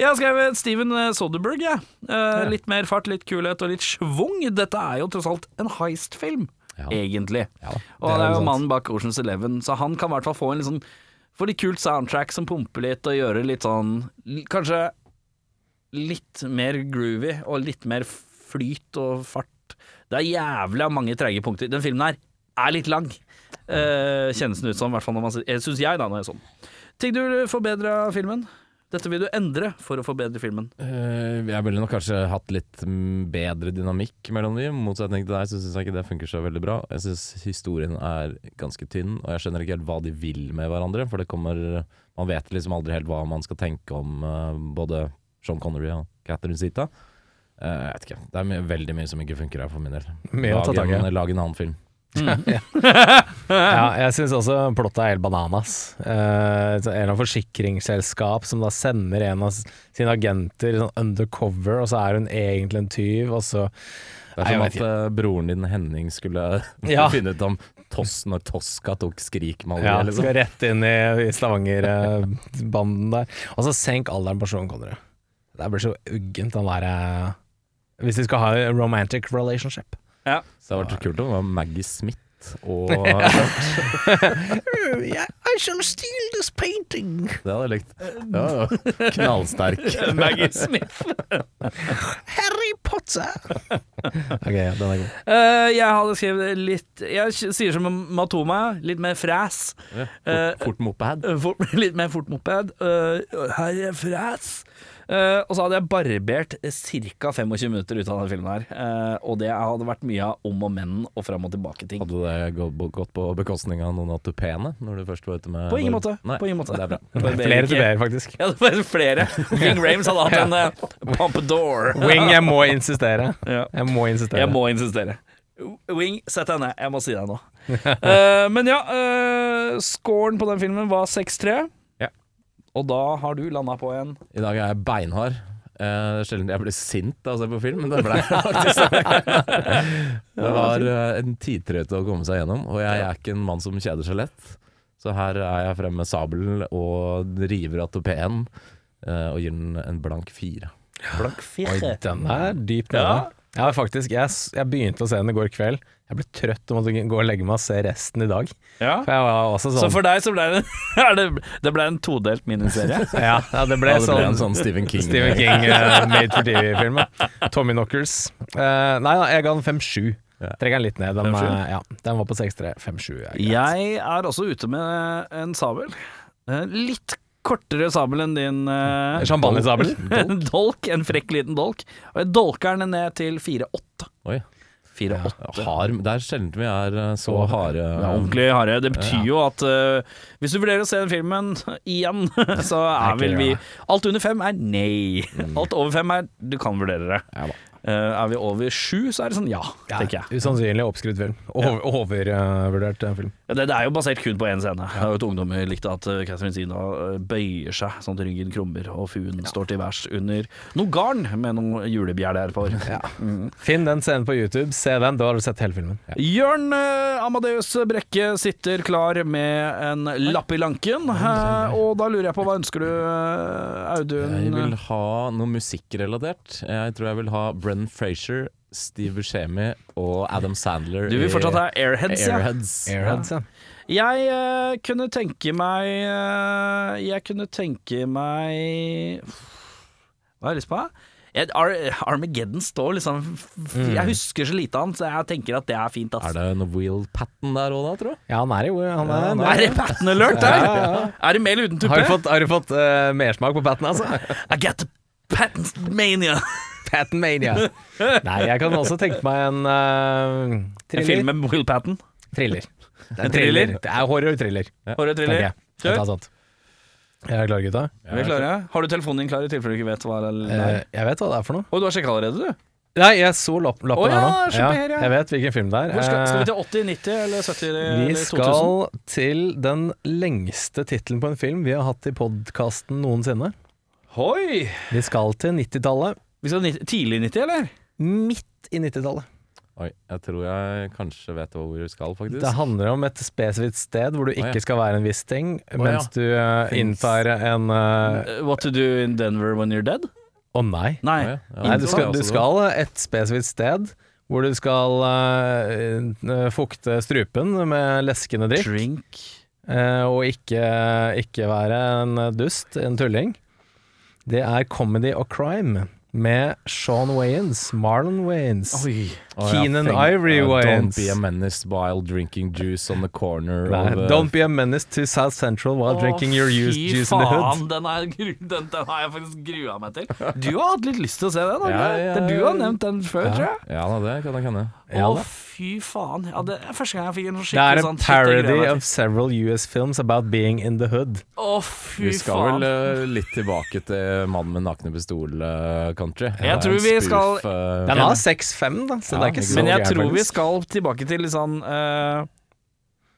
Jeg har skrevet Steven Soderberg, jeg. Eh, litt mer fart, litt kulhet og litt schwung. Dette er jo tross alt en heist-film, Ja. egentlig. Ja, og det er det er jo sant. mannen bak Oceans Eleven, så han kan i hvert fall få en litt sånn Få litt kult soundtrack som pumper litt, og gjøre litt sånn Kanskje litt mer groovy, og litt mer flyt og fart. Det er jævla mange treige punkter. Den filmen her er litt lang. Eh, kjennes den ut som, i hvert fall når man ser Syns jeg, da, når jeg så den. Ting du forbedra filmen? Dette vil du endre for å forbedre filmen. Uh, jeg ville nok kanskje hatt litt bedre dynamikk mellom dem. Motsetning til deg så syns jeg ikke det funker så veldig bra. Jeg syns historien er ganske tynn, og jeg skjønner ikke helt hva de vil med hverandre. For det kommer Man vet liksom aldri helt hva man skal tenke om uh, både Sean Connery og Catherine Zita. Uh, jeg vet ikke. Det er my veldig mye som ikke funker her for min del. Lag, en, lag en annen film. Ja, jeg syns også plottet er helt bananas. Uh, en eller annen forsikringsselskap som da sender en av sine agenter sånn undercover, og så er hun egentlig en tyv, og så Det er som at uh, broren din Henning skulle Ja. finne ut om Toss når Tosca tok skrikmaleri. ja, liksom. skal rett inn i, i Stavanger-banden der. Og så senk alderen på Sean Connery. Det blir så uggent, han derre Hvis de skal ha en romantic relationship. Så det hadde vært kult om det var Maggie Smith og yeah, I shall steal this painting. Det hadde jeg likt. Ja, ja. Knallsterk. Maggie Smith. Harry Potter. ok, ja, den er god. Uh, jeg hadde skrevet litt Jeg sier som Matoma, litt mer fræs. Ja, Eh, Fort, fort moped. Uh, fort, litt mer fort moped. Uh, her er fræs. Eh, og så hadde jeg barbert ca. 25 minutter ut av denne filmen her. Uh, og det hadde vært mye av om og men og fram og tilbake-ting. Hadde det gått, på bekostning av noen av tupeene når du først var ute med På ingen måte. Nei, På ingen måte. Det er bra. Barberer Flere tupeer, faktisk. Ja, det var flere. Wing Rames hadde hatt en uh, pompadour. Wing, jeg må insistere. Ja. Jeg må insistere. Jeg må insistere. Wing, sett deg ned. Jeg må si deg nå. uh, men ja, uh, scoren på den filmen var 6-3. Og da har du landa på en I dag er jeg beinhard. Eh, det er sjelden jeg blir sint av å se på film, men det ble jeg faktisk. det var eh, en tidtrøyte å komme seg gjennom, og jeg er ikke en mann som kjeder seg lett. Så her er jeg fremme med sabelen og river av topeen eh, og gir den en blank fire. blank Oi, fire. den er dyp nede. Ja. Ja, faktisk. Jeg, jeg begynte å se den i går kveld. Jeg ble trøtt og måtte gå og legge meg og se resten i dag. Ja. For jeg var også Så sånn for deg så ble det, det, det ble en todelt miniserie? ja, ja, det ble Ja, det ble en sånn sånn Stephen King. Stephen King uh, made for TV-film. Tommy Knockers. Uh, nei da, jeg ga den 5-7. Ja. Trekker den litt ned. Den, 5-7? eh, ja, den var på 6-3. 5-7 er greit. Jeg er også ute med en sabel. Uh, Litt kortere sabel enn din uh, Champagnesabel? En dolk, en frekk liten dolk. Og jeg dolker den ned til 4-8. Oi. 4-8. Hard, det er sjelden vi er eh, så harde. Det er ordentlig harde. Det betyr jo at uh, hvis du vurderer å se den filmen igjen, så er vel vi. Alt under fem er nei. Alt over fem er du kan vurdere det. Ja da. Uh, er vi over sju, så er det sånn ja, tenker jeg. Usannsynlig oppskrytt film. Over- Overvurdert eh, film. Ja, det, det er jo basert kun på én scene. Det er jo et ungdommer likte at uh, Catherine Zina eh, bøyer seg sånn at ryggen krummer, og fuen står til værs under noe garn med noen julebjær på. Finn den scenen på YouTube, se den, da har du sett hele filmen. Jørn uh, Amadeus Brekke sitter klar med en lapp i lanken, uh, og da lurer jeg på hva ønsker du, uh, Audun? Jeg vil ha noe musikkrelatert. Jeg tror jeg vil ha Brenn Frazier, Steve Buscemi og Adam Sandler Du vil fortsatt ha Airheads, ja? Airheads. Airheads, ja. Jeg uh, kunne tenke meg uh, Jeg kunne tenke meg Hva har jeg lyst på? Jeg, Ar Armageddon står liksom f- Jeg husker så lite av han, så jeg tenker at det er fint. Ass. Er det noe Will Patten der òg, da, tror du? Ja, han er jo han er, Ja, han Er det patten alert der? Ja, ja, Er det mel uten tuppe? Har du fått, har du fått uh, mersmak på patten, altså? I got the Patten mania. Patten mania. Nei, jeg kan også tenke meg en uh, En film med Will Patten. Thriller. Det er En thriller? Det er horror-thriller, Horror-thriller. jeg. Jeg Kjør. Jeg er klar, gutta. Vi er klare. Har du telefonen din klar i tilfelle du ikke vet hva det er? Eh, jeg vet hva det er for noe. Å, du har sjekka allerede, du? Nei, jeg så lapp, lappen oh, ja, her nå. Ja, her, ja. jeg vet hvilken film det er. Hvor skal, skal vi Eh, til 80, 90 eller 70 vi eller 2000? skal til den lengste tittelen på en film vi har hatt i podkasten noensinne. Hoi! Vi skal til 90-tallet. Vi skal 90, tidlig 90, eller? Midt i 90-tallet. Oi, jeg tror jeg kanskje vet hvor vi skal, faktisk. Det handler om et spesifikt sted hvor du ikke ja. skal være en viss ting, ja. mens du uh, inntar en Uh, What to do in Denver when you're dead? Å nei. Nei. Å, ja. Ja, Nei, du skal, du skal et spesifikt sted hvor du skal uh, fukte strupen med leskende drikk, Drink eh, og ikke, ikke være en dust, en tulling. Det er Comedy og Crime med Sean Wayans, Marlon Wayans. Oi. Ja, Keenan Ivory Wines Wayans. Don't be a menace while drinking juice on the corner Nei, of uh, Don't be a menace to South Central while drinking your used fy juice in the hood. faen, Den, er, den, den har jeg faktisk grua meg til. Du har hatt litt lyst til å se den? Ja, Ja, ja, Det du har nevnt den før, Ja. tror jeg. Ja da, det kan jeg hende. Ja, Å, fy faen. Ja, det er første gang jeg fikk en sånn Det er en sånn parody of several US films about being in the hood. Å, fy faen. Vi skal faen. vel uh, litt tilbake til Mannen med nakne pistol-country. Jeg tror vi skal- uh, Den har 6-5, da, så Ja, det er ikke så Men jeg tror vi skal tilbake til litt sånn uh,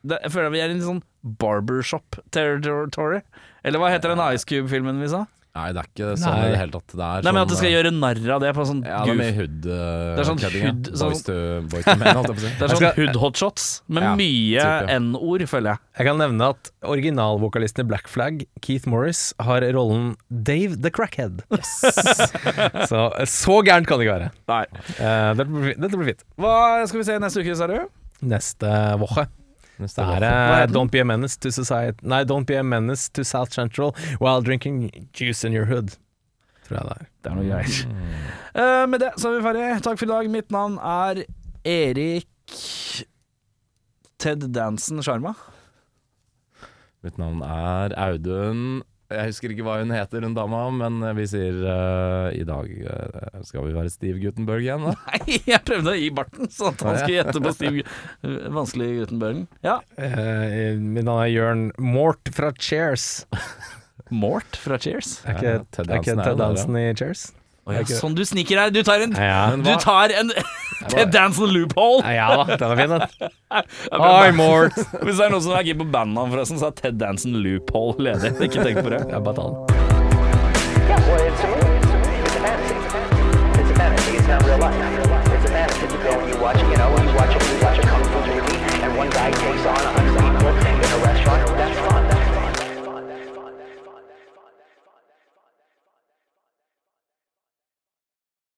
det, Jeg føler vi er i en sånn barbershop-territory. Eller hva heter den Ice Cube-filmen vi sa? Nei, det er ikke sånn Nei. i det hele tatt. Det er Nei, men sånn, at du skal uh, gjøre narr av det på sånn Ja, det er goof. hud hood uh, Det er sånn kødding, hood- sånn- Boys to, boys to men, si. Det er sånn skal- hood hotshots med Ja, mye. N-ord, føler jeg. Jeg kan nevne at originalvokalisten i Black Flag, Keith Morris, har rollen Dave the Crackhead. så så gærent kan det ikke være. Nei. Uh, dette, blir, dette blir fint. Hva skal vi se neste uke, sa du? Neste woche. Neste Det er den? Don't be a menace to society Nei, Don't be a menace to South Central while drinking juice in your hood. Tror jeg det er. Det er noe greier. Uh, med det så er vi ferdige. Takk for i dag. Mitt navn er Erik Ted Dansen Sjarma. Mitt navn er Audun. Jeg husker ikke hva hun heter, hun dama, men vi sier uh, i dag uh, Skal vi være Steve Guttenberg igjen, da? Nei, jeg prøvde å gi barten, sånn at han skulle gjette på Steve Vanskelig Guttenberg Ja. Uh, mitt navn er Jørn Mort fra Cheers. Mort fra Cheers. Er ikke Ted Danson i Cheers? Å ja, sånn du sniker her. Du tar en Ja. Men Du tar en Ted Danson loophole. ja da, den er fin, den. Hi, Mort. Hvis det er noen som er keen på bandnavn, forresten, så er Ted Dansen loophole ledig. Ikke tenk på det. Jeg bare tar den.